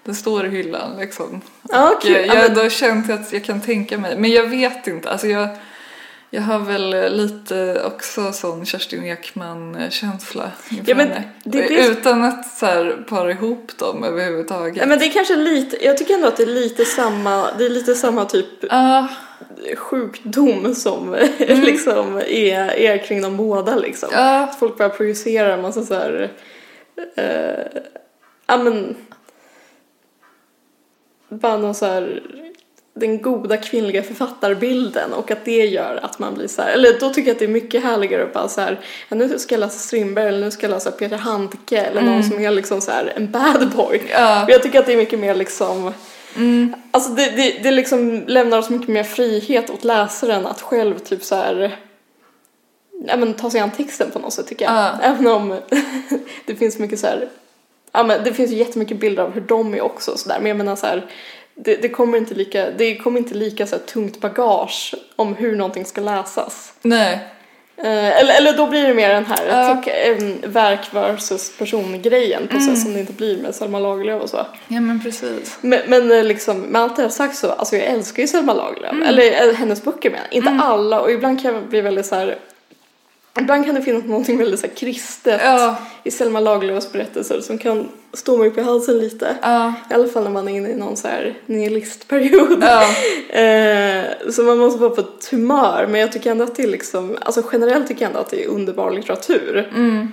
den står i hyllan liksom. Eh, Ja, jag har ändå känt att jag kan tänka mig, men jag vet inte. Alltså jag, jag har väl eh, lite också sån Kerstin Ekman-känsla Ja, men henne. det är det- Utan att så här, para ihop dem överhuvudtaget. Ja, men det är kanske lite, jag tycker ändå att det är lite samma, det är lite samma typ Ja, sjukdom som Mm. liksom är, är kring dem båda liksom. ja, Att folk bara projicerar en massa så här, eh, ja men, bara någon så här, den goda kvinnliga författarbilden och att det gör att man blir så här, eller då tycker jag att det är mycket härligare att bara så här, ja, nu ska jag läsa Strindberg eller nu ska jag läsa Peter Handke eller någon som är liksom så här en bad boy. ja. Jag tycker att det är mycket mer liksom Alltså det, det, det liksom lämnar så mycket mer frihet åt läsaren att själv typ så här ja, men, ta sig an texten på något sätt tycker jag. Ja. Även om det finns mycket så här ja, men det finns ju jättemycket bilder av hur de är också och så där. men jag menar så här det, det kommer inte lika, det kommer inte lika så tungt bagage om hur någonting ska läsas. Nej. Eh, eller, eller då blir det mer den här Ja. tyck, eh, verk versus person-grejen på sätt som det inte blir med Selma Lagerlöf och så. Ja men precis. Men, men eh, liksom, med allt det här sagt så, alltså jag älskar ju Selma Lagerlöf. Mm. Eller eh, hennes böcker jag. Inte alla och ibland kan jag bli väldigt så här. Ibland kan det finnas någonting väldigt så kristet Ja, i Selma Lagerlöfs berättelser som kan stå mig upp i halsen lite. ja, I alla fall när man är inne i någon så här nihilistperiod. ja. Eh, så man måste vara på ett humör. Men jag tycker ändå att det är liksom, alltså generellt tycker jag ändå att det är underbar litteratur. Mm.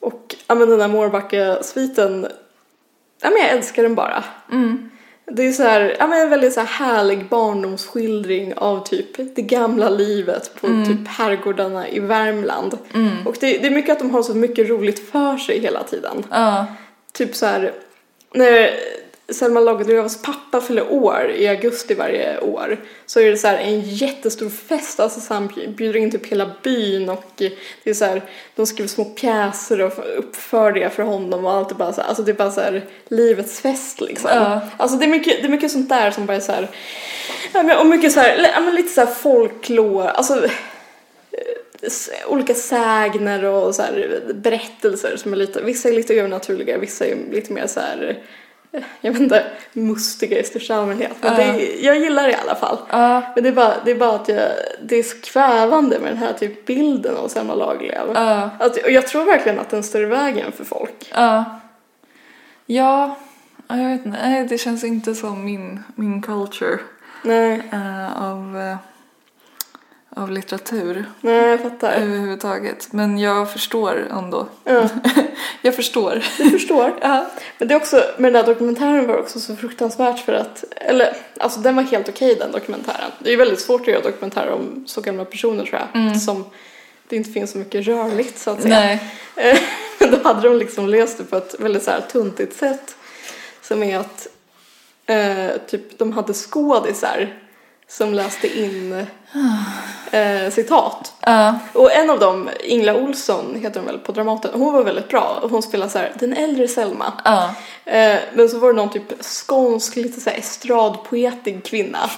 Och ja men den där Mårbacka-sviten, ja men jag älskar den bara. Mm. Det är så här, ja men en väldigt så här härlig barndomsskildring av typ det gamla livet på typ herrgårdarna i Värmland. Och det, det är mycket att de har så mycket roligt för sig hela tiden. Ja. Typ så här, när, Selma Lagerlöfs pappa fyller år i augusti varje år så är det så här en jättestor fest, alltså så han bjuder in typ hela byn och det är så här, de skriver små pjäser och uppför det för honom och allt är bara så här, alltså det är bara så här livets fest liksom. Ja. Alltså det är mycket, det är mycket sånt där som bara är så här, och mycket så här, lite så här folklore, alltså s- olika sägner och så berättelser som är lite, vissa är lite övernaturliga, vissa är lite mer så här, eh, jag vet inte, mustiga i största allmänhet. Men Ja. det, jag gillar det i alla fall. Ja, Men det är bara, det är bara att jag, det är så kvävande med den här typ bilden av Selma Lagerlöf. ja, Att, och jag tror verkligen att den står i vägen för folk. ja. Ja, ja, jag vet inte. Det känns inte som min, min culture Nej, eh, av, eh, av litteratur nej jag fattar. överhuvudtaget. Men jag förstår ändå. Ja, Jag förstår. du förstår. Ja. Men det är också, med den där dokumentären var också så fruktansvärt för att, eller alltså den var helt okej den dokumentären. Det är ju väldigt svårt att göra dokumentärer om så gamla personer tror jag. Eftersom det inte finns så mycket rörligt så att säga. Nej. Eh, Men då hade de liksom löst det på ett väldigt så här tuntigt sätt. Som är att eh, typ de hade skådisar som läste in eh, citat. Ja. Och en av dem, Ingla Olsson heter hon väl på Dramaten, hon var väldigt bra. Hon spelade så här, den äldre Selma. Ja. Eh, men så var det någon typ skånsk, lite så här estradpoetig kvinna.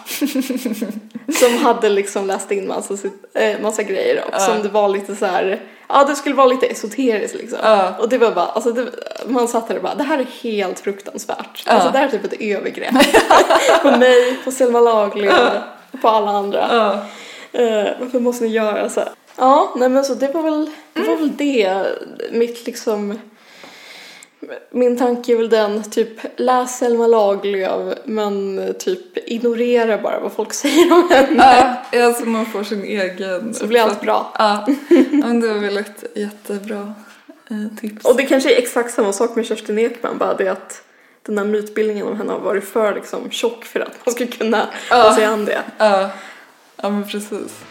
som hade liksom läst in massa, eh, massa grejer och som det var lite så här, ja det skulle vara lite esoteriskt liksom. Och det var bara, alltså det, man satt där och bara, det här är helt fruktansvärt. Alltså det här är typ ett övergrepp. på mig, på Selma Lagerlöf, på alla andra. Ja. Eh, varför måste ni göra så här? Ja, nej men så det var väl det, var väl det. mitt liksom min tanke är väl den, typ läs Selma Lagerlöf men typ ignorera bara vad folk säger om henne. Ja, alltså man får sin egen... Så blir allt bra. Ja, Ja, men det var väl ett jättebra eh, tips. Och det kanske är exakt samma sak med Kerstin Ekman, bara det att den här mytbildningen om henne har varit för liksom tjock för att man ska kunna ta sig an det. Ja, ja men precis.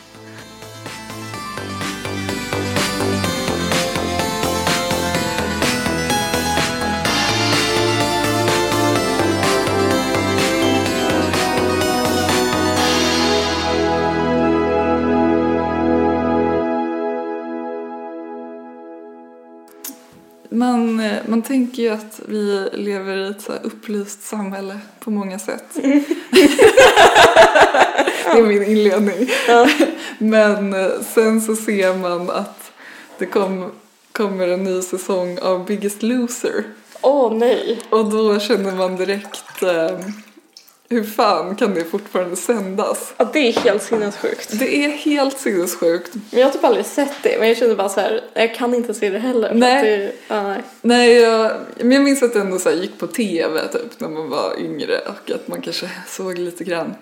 Man, eh, man tänker ju att vi lever i ett så upplyst samhälle på många sätt. Det är min inledning. Men eh, sen så ser man att det kom, kommer en ny säsong av Biggest Loser. Åh nej. Och då känner man direkt eh, hur fan kan det fortfarande sändas? Ja, det är helt sinnessjukt. Det är helt sinnessjukt. Men jag har typ aldrig sett det, men jag känner bara så här, jag kan inte se det heller. Nej. Det, ja, nej. Nej, jag, men jag minns att det ändå så gick på tv typ när man var yngre och att man kanske såg lite grann.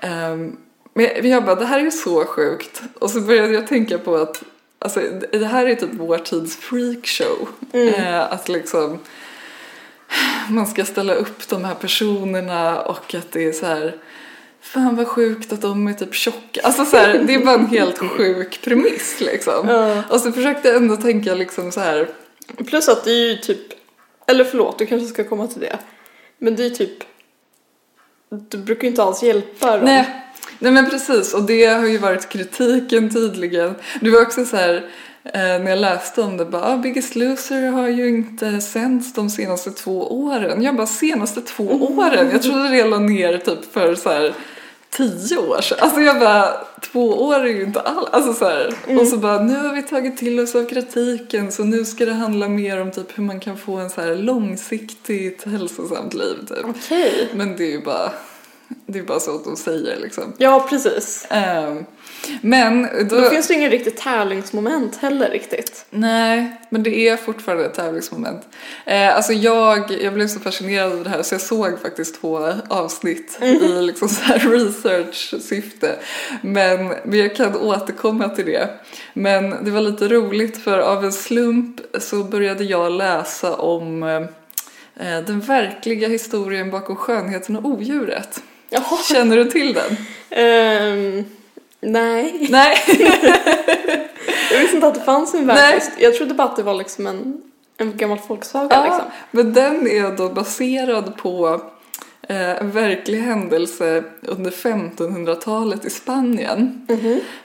Ehm, men jag- bara, det här är ju så sjukt. Och så började jag tänka på att alltså, det här är typ vår tids freakshow. Eh, att liksom man ska ställa upp de här personerna och att det är så här Fan vad sjukt att de är typ tjocka. Alltså så här, det är bara en helt sjuk premiss liksom. Ja. Och så försökte jag ändå tänka liksom så här Plus att det är ju typ, eller förlåt, du kanske ska komma till det. Men det är ju typ, du brukar ju inte alls hjälpa dem. Nej, nej men precis och det har ju varit kritiken tydligen. Det var också så här när jag läste om det bara ah, Biggest Loser har ju inte sänds de senaste två åren. Jag bara senaste två åren? Jag trodde det la ner typ för så här tio år sedan. Alltså jag bara två år är ju inte alls. Alltså så här. Och så bara nu har vi tagit till oss av kritiken så nu ska det handla mer om typ hur man kan få en så här långsiktigt hälsosamt liv typ. Okej. Men det är ju bara, det är bara så att de säger liksom. Ja, precis. Ehm, men då, Då finns det ingen riktigt tävlingsmoment heller riktigt. Nej, men det är fortfarande ett tävlingsmoment. Eh, alltså jag, jag blev så fascinerad av det här så jag såg faktiskt två avsnitt i liksom så här research-syfte. Men, men jag kan återkomma till det. Men det var lite roligt för av en slump så började jag läsa om eh, den verkliga historien bakom skönheten och odjuret. Jaha. Känner du till den? Ehm, nej. Nej. Jag visste inte att det fanns en Nej. värld. Jag trodde bara att det var liksom en, En gammal folksaga Ja, liksom. men den är då baserad på eh, en verklig händelse under 1500-talet i Spanien.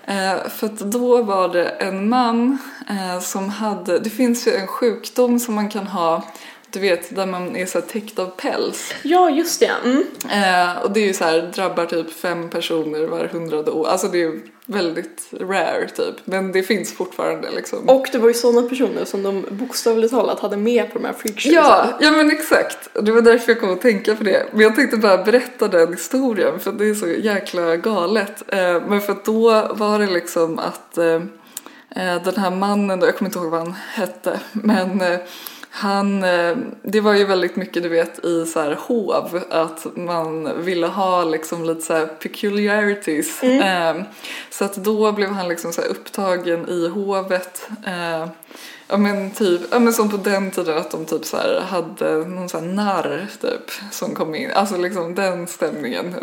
Eh, för att då var det en man eh, som hade, det finns ju en sjukdom som man kan ha, du vet där man är så täckt av päls. Ja, just det. Mm. Eh, och det är ju så här, drabbar typ fem personer var hundrade år. Alltså det är ju väldigt rare typ. Men det finns fortfarande liksom. Och det var ju sådana personer som de bokstavligt talat hade med på de här freakshowsen. Ja, ja men exakt. Det var därför jag kom att tänka på det. Men jag tänkte bara berätta den historien för det är så jäkla galet. Eh, men för att då var det liksom att eh, eh, den här mannen, då, jag kommer inte ihåg vad han hette, men eh, han, eh, det var ju väldigt mycket du vet i så här hov att man ville ha liksom lite så här peculiarities. Eh, så att då blev han liksom så upptagen i hovet. Eh, Ja men typ, ja men som på den tiden att de typ så hade någon sån här narr typ som kom in, alltså liksom den stämningen.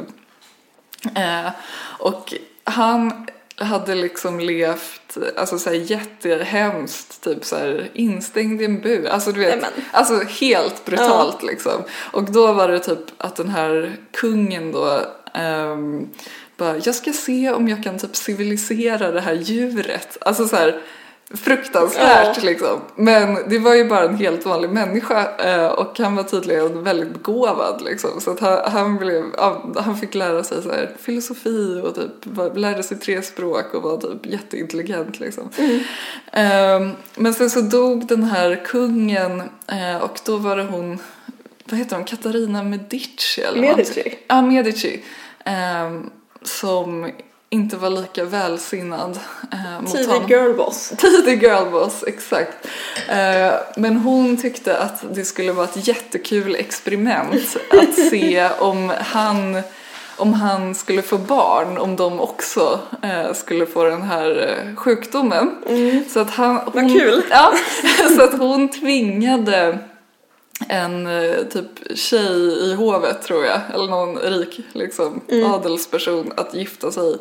Eh, och han hade liksom levt, alltså så här jättehemskt, typ så här instängd i en bur. Alltså du vet, alltså helt brutalt liksom. Och då var det typ att den här kungen då ehm, bara, jag ska se om jag kan typ civilisera det här djuret. Alltså så här fruktansvärt Ja. liksom. Men det var ju bara en helt vanlig människa eh, och han var tydligen väldigt begåvad liksom. Så att han, han, blev, han fick lära sig så här, filosofi och typ lärde sig tre språk och var typ jätteintelligent liksom. Eh, men sen så dog den här kungen eh, och då var det hon, vad heter hon, Katarina Medici eller Medici. Ja, Medici. Eh, som inte var lika välsinnad eh, Tidig honom. girlboss. Tidig girlboss, exakt. Eh, men hon tyckte att det skulle vara ett jättekul experiment att se om han, om han skulle få barn, om de också eh, skulle få den här eh, sjukdomen. Så att han, hon, Vad kul. Ja, så att hon tvingade en eh, typ tjej i hovet tror jag, eller någon rik liksom, adelsperson att gifta sig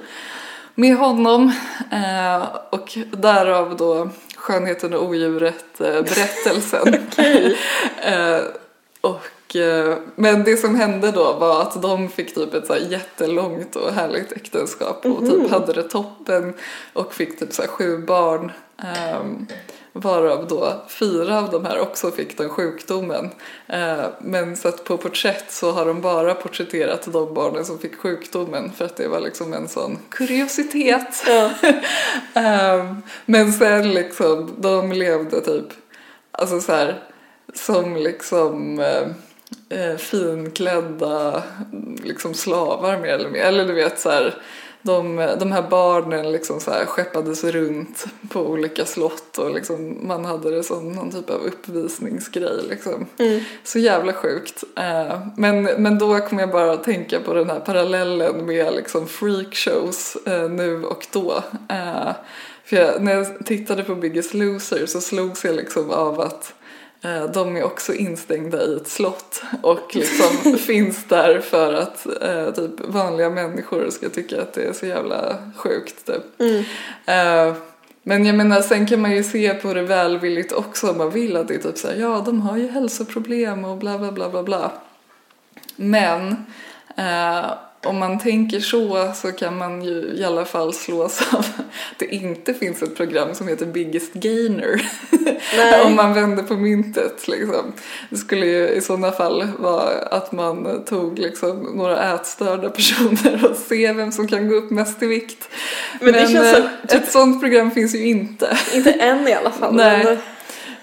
med honom eh, och därav då Skönheten och odjuret eh, berättelsen. eh, och, eh, men det som hände då var att de fick typ ett så jättelångt och härligt äktenskap och typ hade det toppen och fick typ så sju barn. ehm, Varav då fyra av de här också fick den sjukdomen. Eh, men så att på porträtt så har de bara porträtterat de barnen som fick sjukdomen för att det var liksom en sån kuriositet. Ehm, men sen liksom, de levde typ, alltså så här, som liksom eh, eh, finklädda liksom slavar mer eller mer. Eller du vet så här, de, de här barnen liksom så här skeppades runt på olika slott och liksom man hade det som någon typ av uppvisningsgrej liksom. Så jävla sjukt. Eh, men, men då kom jag bara att tänka på den här parallellen med liksom freakshows eh, nu och då. Eh, för jag, när jag tittade på Biggest Loser så slogs jag liksom av att de är också instängda i ett slott och liksom finns där för att eh, typ vanliga människor ska tycka att det är så jävla sjukt typ. Eh, men jag menar sen kan man ju se på det välvilligt också om man vill att det är typ såhär ja de har ju hälsoproblem och bla bla bla bla bla. Men eh, om man tänker så så kan man ju i alla fall slås av att det inte finns ett program som heter Biggest Gainer. Om man vänder på myntet liksom. Det skulle ju i sådana fall vara att man tog liksom några ätstörda personer och se vem som kan gå upp mest i vikt. Men känns eh, som- ett sådant program finns ju inte. Inte än i alla fall. Nej.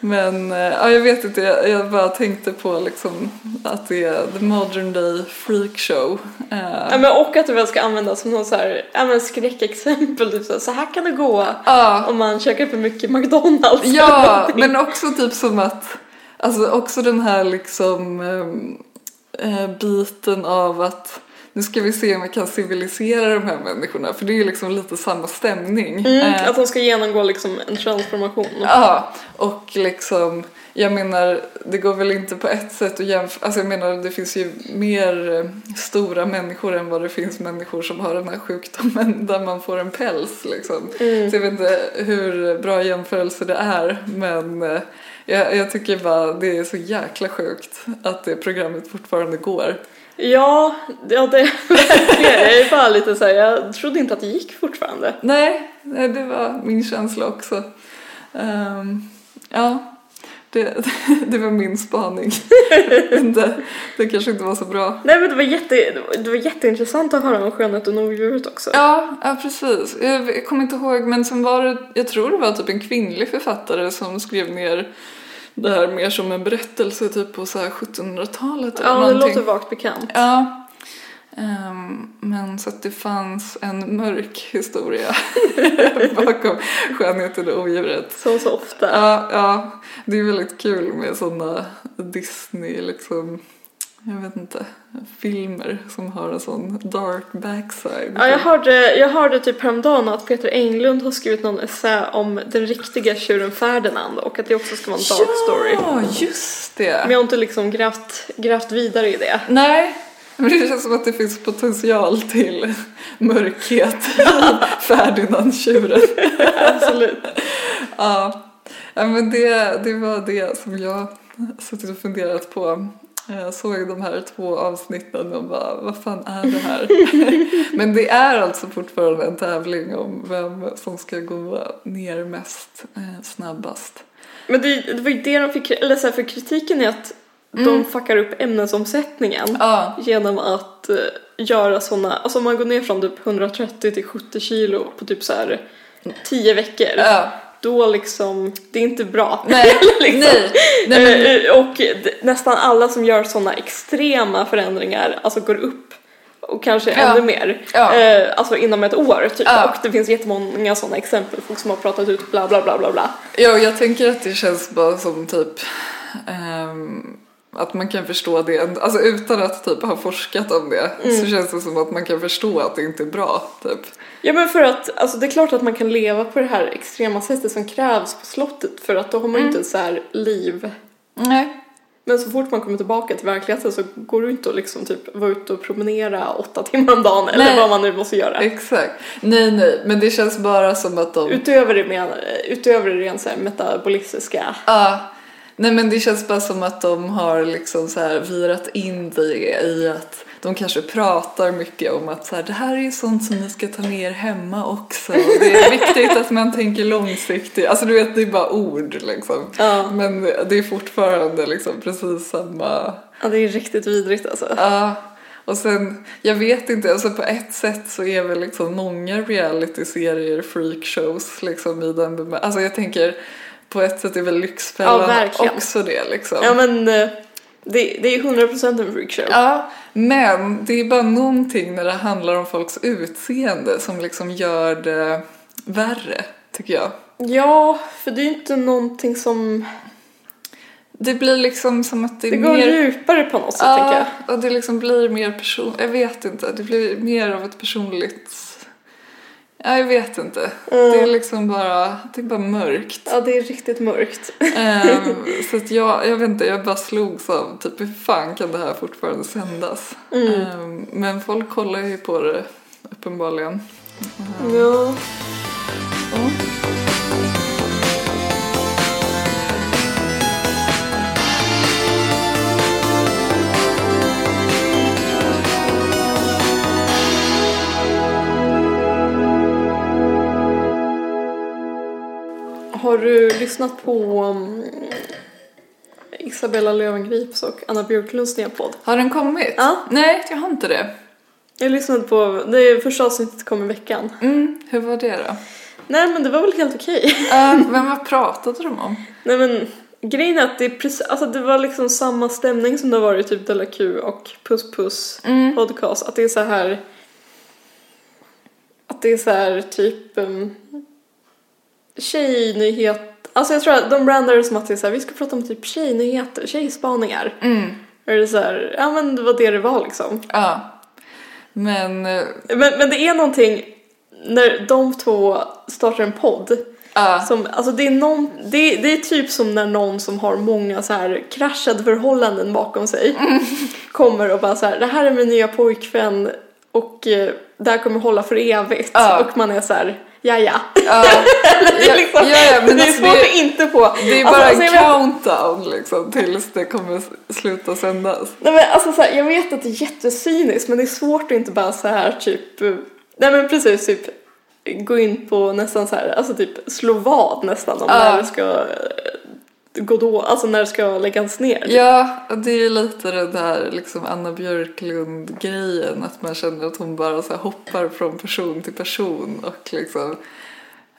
Men, eh, ja, jag vet inte, jag, jag bara tänkte på liksom att det är the modern day freak show. Eh, ja, men och att det väl ska användas som någon så här, ja, men skräckexempel. Typ så, här, så här kan det gå ja, om man käkar för mycket McDonalds. ja, men också typ som att, alltså också den här liksom eh, biten av att nu ska vi se om vi kan civilisera de här människorna för det är ju liksom lite samma stämning. Mm, Eh, att de ska genomgå liksom en transformation. Ja, och liksom, jag menar, det går väl inte på ett sätt att jämföra, alltså jag menar det finns ju mer eh, stora människor än vad det finns människor som har den här sjukdomen där man får en päls liksom. Mm. Så jag vet inte hur bra jämförelse det är, men eh, jag, jag tycker bara det är så jäkla sjukt att det programmet fortfarande går. Ja, ja det. Jag är bara lite så här, jag trodde inte att det gick fortfarande. Nej, det var min känsla också. Ehm, ja, det, det var min spaning. Det, det kanske inte var så bra. Nej men det var, jätte, det var- jätteintressant att höra om skönheten och odjuret också. Ja, ja precis. Jag, jag kommer inte ihåg, men sen var det, jag tror det var typ en kvinnlig författare som skrev ner det här mer som en berättelse typ på så här 1700-talet eller Ja, det någonting. låter vagt bekant. Ja. Ehm, men så att det fanns en mörk historia bakom skönheten och odjuret. Som så ofta. Ja, ja, det är väldigt kul med sådana Disney liksom, jag vet inte, filmer som har en sån dark backside. Ja, jag hörde, jag hörde typ häromdagen att Peter Englund har skrivit någon essä om den riktiga tjuren Ferdinand och att det också ska vara en dark story. Ja, just det. Men jag har inte liksom grävt, grävt vidare i det. Nej, men det känns som att det finns potential till mörkhet i Ferdinand-tjuren. Absolut. Ja, ja men det, det var det som jag suttit och funderat på. Jag såg de här två avsnitten och bara, vad fan är det här? men det är alltså fortfarande en tävling om vem som ska gå ner mest eh, snabbast. Men det, det var ju det de fick, eller så här, för kritiken är att de fuckar upp ämnesomsättningen Ja, genom att eh, göra sådana, alltså om man går ner från typ 130 till 70 kilo på typ så här 10 veckor. ja. Då liksom, det är inte bra. Nej, liksom. nej, nej men, Eh, Och d- nästan alla som gör sådana extrema förändringar alltså går upp och kanske Ja. ännu mer. Ja. Eh, alltså inom ett år typ. Ja. Och det finns jättemånga sådana exempel. Folk som har pratat ut bla bla bla bla bla. ja, jag tänker att det känns bara som typ ehm, att man kan förstå det, alltså utan att typ ha forskat om det så känns det som att man kan förstå att det inte är bra typ. Ja men för att, alltså det är klart att man kan leva på det här extrema sättet som krävs på slottet för att då har man ju inte ett så här liv. Nej. Men så fort man kommer tillbaka till verkligheten så går du inte att liksom typ vara ute och promenera åtta timmar om dagen eller Nej. vad man nu måste göra. Exakt. Nej, nej, men det känns bara som att de... Utöver det, med, utöver det rent så här metabolistiska. Ja. Nej, men det känns bara som att de har liksom så här virat in det i att de kanske pratar mycket om att så här, det här är ju sånt som ni ska ta med er hemma också. Det är viktigt att man tänker långsiktigt. Alltså du vet, det är bara ord liksom. Ja. Men det är fortfarande liksom precis samma Ja det är riktigt vidrigt alltså. Ja, och sen, jag vet inte, alltså på ett sätt så är väl liksom många reality-serier freakshows liksom i den Alltså jag tänker, på ett sätt är väl Ja, Lyxfällan verkligen. också det liksom. Ja men eh, det, det är 100% en freakshow. Ja, men det är bara någonting när det handlar om folks utseende som liksom gör det värre, tycker jag. Ja, för det är ju inte någonting som... Det blir liksom som att det är Det går mer... djupare på något sätt tänker jag. Ja, och det liksom blir mer person... Jag vet inte, det blir mer av ett personligt... Ja, jag vet inte. Mm. Det är liksom bara, det är bara mörkt. Ja, det är riktigt mörkt. Ehm, så att jag, jag vet inte, jag bara slogs av typ hur fan kan det här fortfarande sändas? Mm. Ehm, men folk kollar ju på det uppenbarligen. Ja. Ja. Har du lyssnat på um, Isabella Löwengrips och Anna Björklunds nya podd? Har den kommit? Ja. Nej, jag har inte det. Jag lyssnade på, det är första avsnittet kom i veckan. Mm, hur var det då? Nej men det var väl helt okej. Uh, men vad pratade de om? Nej men grejen är att det är precis, alltså det var liksom samma stämning som det har varit i typ Della Q och Puss Puss Mm. podcast. Att det är så här att det är så här typ um, tjejnyhet. Alltså jag tror att de brandar det som att det är så här, vi ska prata om typ tjejnyheter, tjejspaningar. Mm. Är så här, ja men det var det det var liksom. Ja. Men, eh, Men, men det är någonting när de två startar en podd. ja. Som, alltså det, är någon, det, det är typ som när någon som har många så här kraschade förhållanden bakom sig kommer och bara så här, det här är min nya pojkvän och eh, det här kommer hålla för evigt. Ja. Och man är så här, ja ja. ja. Det är, liksom, ja, ja, men det är alltså svårt det- att inte på. Det är Alltså, bara alltså, en vet- countdown liksom tills det kommer sluta sändas. Nej men alltså så här, jag vet att det är jättecyniskt men det är svårt att inte bara så här typ, nej men precis typ gå in på nästan så här, alltså typ slå vad nästan om Ja. när det ska gå då, alltså när ska läggas ner. Ja, det är ju lite det där liksom Anna Björklund-grejen att man känner att hon bara så hoppar från person till person och liksom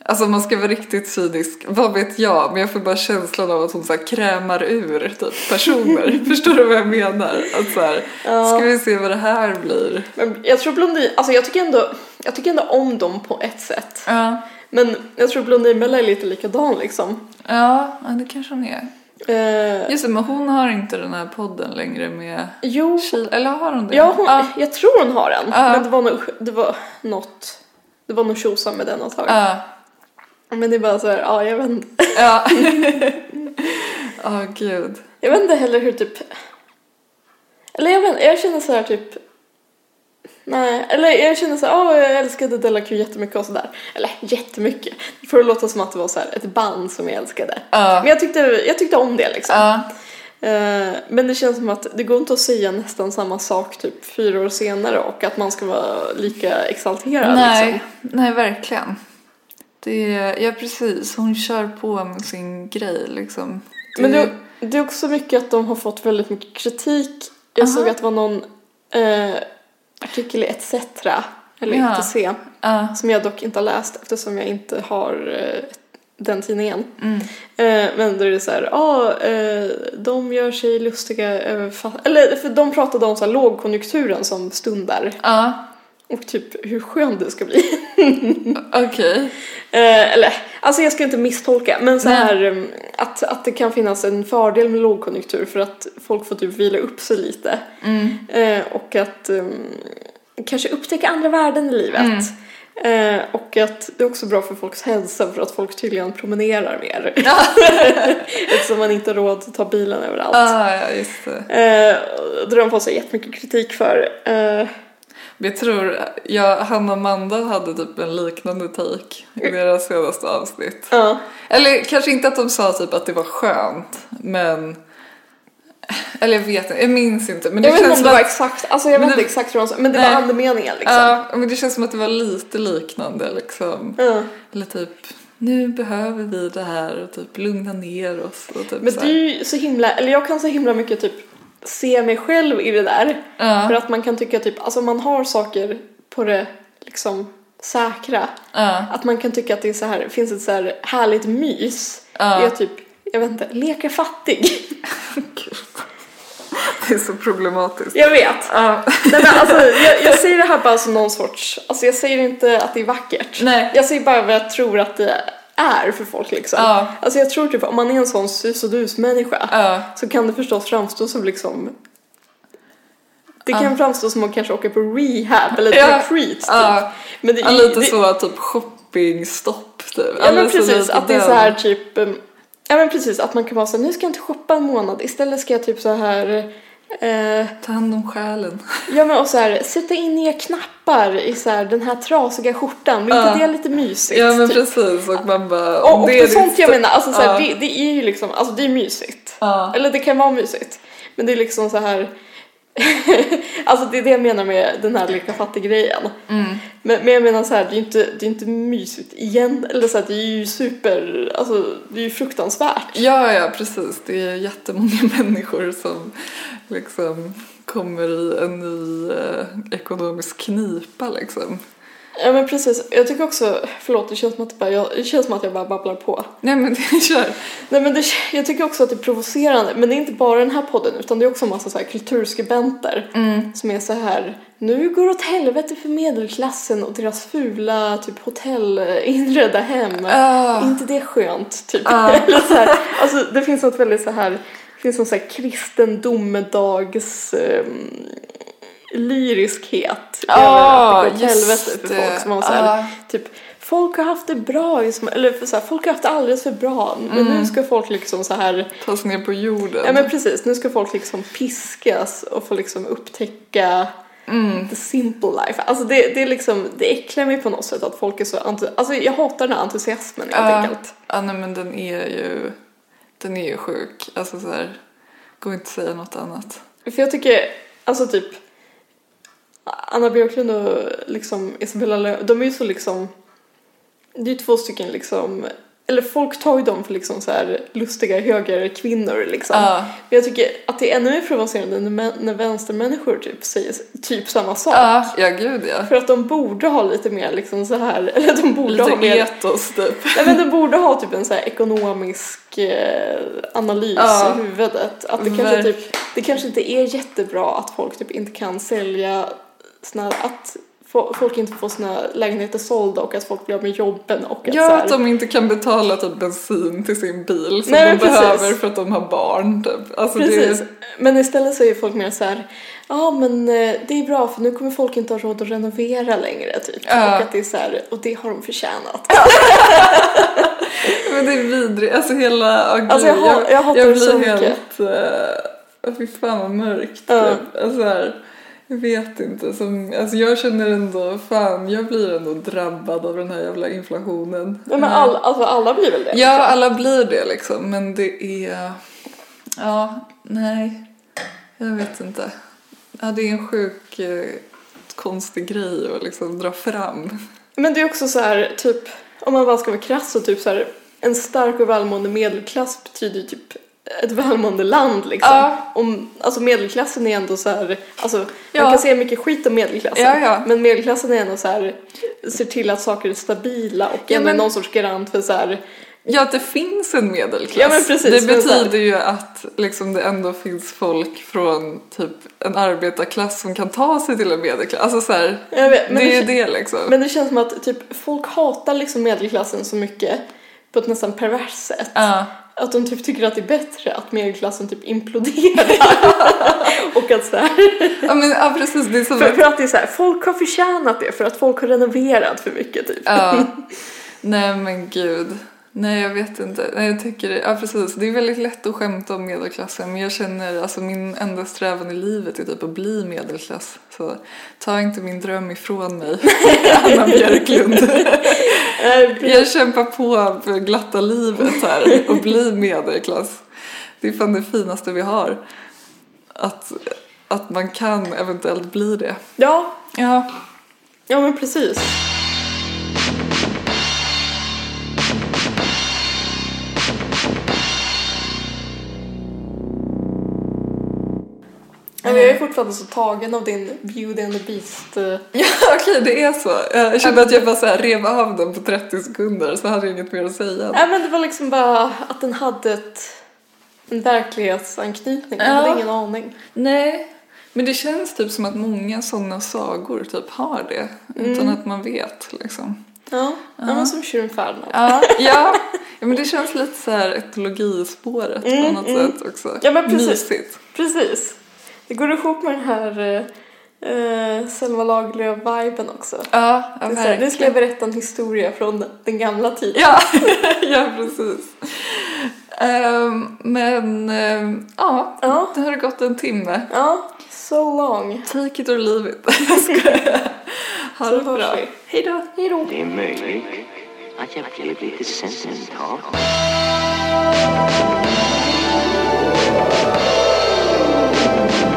Alltså man ska vara riktigt cynisk, vad vet jag, men jag får bara känslan av att hon så här krämar ur typ personer. Förstår du vad jag menar? Att så här, Ja. ska vi se vad det här blir? Men jag tror Blondin, alltså jag tycker ändå, jag tycker ändå om dem på ett sätt. Ja, Men jag tror Blondinbella är lite likadan liksom. Ja, ja, det kanske hon är. Eh, Just det, men hon har inte den här podden längre med jo, Kil, eller har hon det? ja, hon, ja. jag tror hon har en. Ja. Men det var nog, det var något, det var nog tjosan med den ett tag. Ja. Men det är bara så här, ja jag vet inte. Ja. Ja, gud. Jag vet inte heller hur typ... Eller jag vet jag känner så här typ... Nej, eller jag känner så här, åh jag älskade Della Q jättemycket och sådär. Eller jättemycket. Får det låta som att det var så här ett band som jag älskade. Ja. Men jag tyckte, jag tyckte om det liksom. Ja. Eh, men det känns som att det går inte att säga nästan samma sak typ fyra år senare och att man ska vara lika exalterad Nej, liksom. nej verkligen. Det är, ja precis, hon kör på med sin grej liksom. Det, Men det, det är också mycket att de har fått väldigt mycket kritik. Jag Aha. såg att det var någon eh, artikel i ETC, eller Ja. ETC, ja, som jag dock inte har läst eftersom jag inte har eh, den tidningen. mm, Eh, men då är det så här, ja, eh, de gör sig lustiga över, eller för de pratade om så här lågkonjunkturen som stundar ja, och typ hur skön det ska bli. okej. Eh, eller, alltså jag ska inte misstolka, men så här um, att, att det kan finnas en fördel med lågkonjunktur för att folk får typ vila upp sig lite. Mm, Eh, och att um, kanske upptäcka andra värden i livet. Mm. Eh, och att det är också bra för folks hälsa för att folk tydligen promenerar mer. Eftersom man inte har råd att ta bilen överallt. ah, ja, just det. Eh, har de fått sig jättemycket kritik för. Jag tror, ja, och Amanda hade typ en liknande take i deras senaste avsnitt. ja. Eller kanske inte att de sa typ att det var skönt, men... Eller jag vet inte, jag minns inte. Men det Jag vet inte om det var att- exakt, alltså jag vet Men inte det- exakt hur de sa, men det Nej. var andemeningen liksom. Ja, men det känns som att det var lite liknande liksom. Ja. Eller typ, nu behöver vi det här och typ lugna ner oss och typ Men det är ju så himla, eller jag kan så himla mycket typ se mig själv i det där. Ja, För att man kan tycka typ, alltså man har saker på det liksom säkra. ja, Att man kan tycka att det är så här, finns ett så här härligt mys. Ja. Jag typ, jag vet inte, leka fattig. det är så problematiskt. Jag vet. Ja, Nej men alltså jag, jag säger det här bara som någon sorts, alltså jag säger inte att det är vackert. Nej. Jag säger bara vad jag tror att det är för folk liksom. Ja. Alltså jag tror typ om man är en sån sus och dus människa ja, så kan det förstås framstå som liksom det kan framstå som att kanske åka på rehab eller Ja. retreat typ. Men det lite det, så typ shoppingstopp typ. Ja men Eller så precis, att det är så här typ Ja men precis, att man kan vara så här, nu ska jag inte shoppa en månad, istället ska jag typ så här eh, Ta hand om själen. Ja men och så här, sätta in nya knappar i så här, den här trasiga skjortan, blir inte det lite mysigt? Ja men typ? precis och man bara... Och, och det är är sånt jag menar, alltså så här, Ja. det, det är ju liksom, alltså det är mysigt. Ja. Eller det kan vara mysigt. Men det är liksom så här alltså det är det jag menar med den här leka fattig-grejen. Mm. Men, men jag menar så här, det är ju inte, det är inte mysigt igen. Eller så här, det är ju super, alltså det är ju fruktansvärt. Ja, ja, precis. Det är jättemånga människor som liksom kommer i en ny eh, ekonomisk knipa liksom. Ja men precis, jag tycker också, förlåt det känns som att, bara, jag, det känns som att jag bara babblar på. Nej men det kör. Nej men det, jag tycker också att det är provocerande, men det är inte bara den här podden utan det är också en massa så här kulturskribenter Mm. som är så här nu går det åt helvete för medelklassen och deras fula typ hotellinredda hem. Ah. inte det skönt? Typ. Ja. Eller så här, alltså det finns något väldigt så här, det finns någon så här kristen domedags ehm, lyriskhet Ja, över att det går just helvete för folk som har så här, Ja. typ folk har haft det bra, eller för så här, folk har haft det alldeles för bra men Mm. nu ska folk liksom så här Tas ner på jorden. Ja men precis, nu ska folk liksom piskas och få liksom upptäcka Mm. the simple life. Alltså det, det är liksom, det äcklar mig på något sätt att folk är så alltså jag hatar den här entusiasmen helt Ja. enkelt. Ja, nej, men den är ju, den är ju sjuk. Alltså så här, går inte att säga något annat. För jag tycker, alltså typ Anna Björklund och liksom Isabella Lö, de är ju så liksom det är ju två stycken liksom eller folk tar ju dem för liksom så här lustiga högerkvinnor liksom. Ja. Men jag tycker att det är ännu mer provocerande när, när vänstermänniskor typ säger typ samma sak. Ja, ja gud ja. För att de borde ha lite mer liksom så här, eller de borde ha Lite mer, etos typ. nej men de borde ha typ en så här ekonomisk eh, analys Ja. i huvudet. Att det kanske typ, det kanske inte är jättebra att folk typ inte kan sälja såna, att fo- folk inte får sina lägenheter sålda och att folk blir av med jobben och att så Ja, här, att de inte kan betala typ bensin till sin bil som Nej, de precis. behöver för att de har barn typ. Alltså Precis. det Men istället så är folk mer så här, ja men eh, det är bra för nu kommer folk inte ha råd att renovera längre typ. Ja. Och att det är så här, och det har de förtjänat. Men det är vidrigt, alltså hela, oh, Alltså, jag jag jag det blir så mycket. helt, uh, fy fan vad mörkt Ja. typ. Alltså här, jag vet inte, som, alltså jag känner ändå, fan jag blir ändå drabbad av den här jävla inflationen. Nej, men all, alltså alla blir väl det? Ja, alla blir det liksom, men det är, ja, nej, jag vet inte. Ja, det är en sjuk, eh, konstig grej att liksom dra fram. Men det är också så här, typ, om man bara ska vara krass så typ så här, en stark och välmående medelklass betyder ju typ ett välmående land liksom. Ja. Om, alltså medelklassen är ändå så här, alltså Ja. man kan säga mycket skit om medelklassen. Ja. Men medelklassen är ändå så här, ser till att saker är stabila och ändå men- någon sorts garant för så här, Ja, att det finns en medelklass. Ja, men precis, det betyder ju att liksom, det ändå finns folk från typ en arbetarklass som kan ta sig till en medelklass. Alltså så här, jag vet, men det är ju det, det liksom. men det känns som att typ folk hatar liksom medelklassen så mycket på ett nästan perverst sätt. Ja. Att de typ tycker att det är bättre att medelklassen typ imploderar. och att så här, ja, men ja, precis. Det är som för, att, för att det är så här, folk har förtjänat det för att folk har renoverat för mycket typ. ja. Nej men gud. Nej jag vet inte. Nej, jag tycker det, ja precis. Det är väldigt lätt att skämta om medelklassen men jag känner alltså min enda strävan i livet är typ att bli medelklass. Så ta inte min dröm ifrån mig, Anna Björklund. Jag kämpar på för glatta livet här och bli medelklass. Det är fan det finaste vi har. Att, att man kan eventuellt bli det. Ja, Ja. ja men precis. Men jag är fortfarande så tagen av din Beauty and the Beast. eh, Ja, okej, det är så. Jag kände att jag bara så här rev av den på 30 sekunder så hade jag inget mer att säga. Nej men det var liksom bara att den hade ett, en verklighetsanknytning. Jag Ja. hade ingen aning. Nej, men det känns typ som att många sådana sagor typ har det utan att man vet liksom. Ja, ja. men som Tjuren Ferdinand. Ja, ja. ja, men det känns lite så här etologispåret på något sätt också. Ja, men precis. Mysigt. Precis. Det går ihop med den här eh, eh Selma Lagerlöf-viben också. Ja, ja här, Nu ska jag berätta en historia från den gamla tiden. Ja, ja precis. Um, men um, ja, ja, det har gått en timme. Ja, so long. Take it or leave it. ha det bra. Hej då. Hej då. Det är möjligt att jag skulle bli lite sentimental. Thank.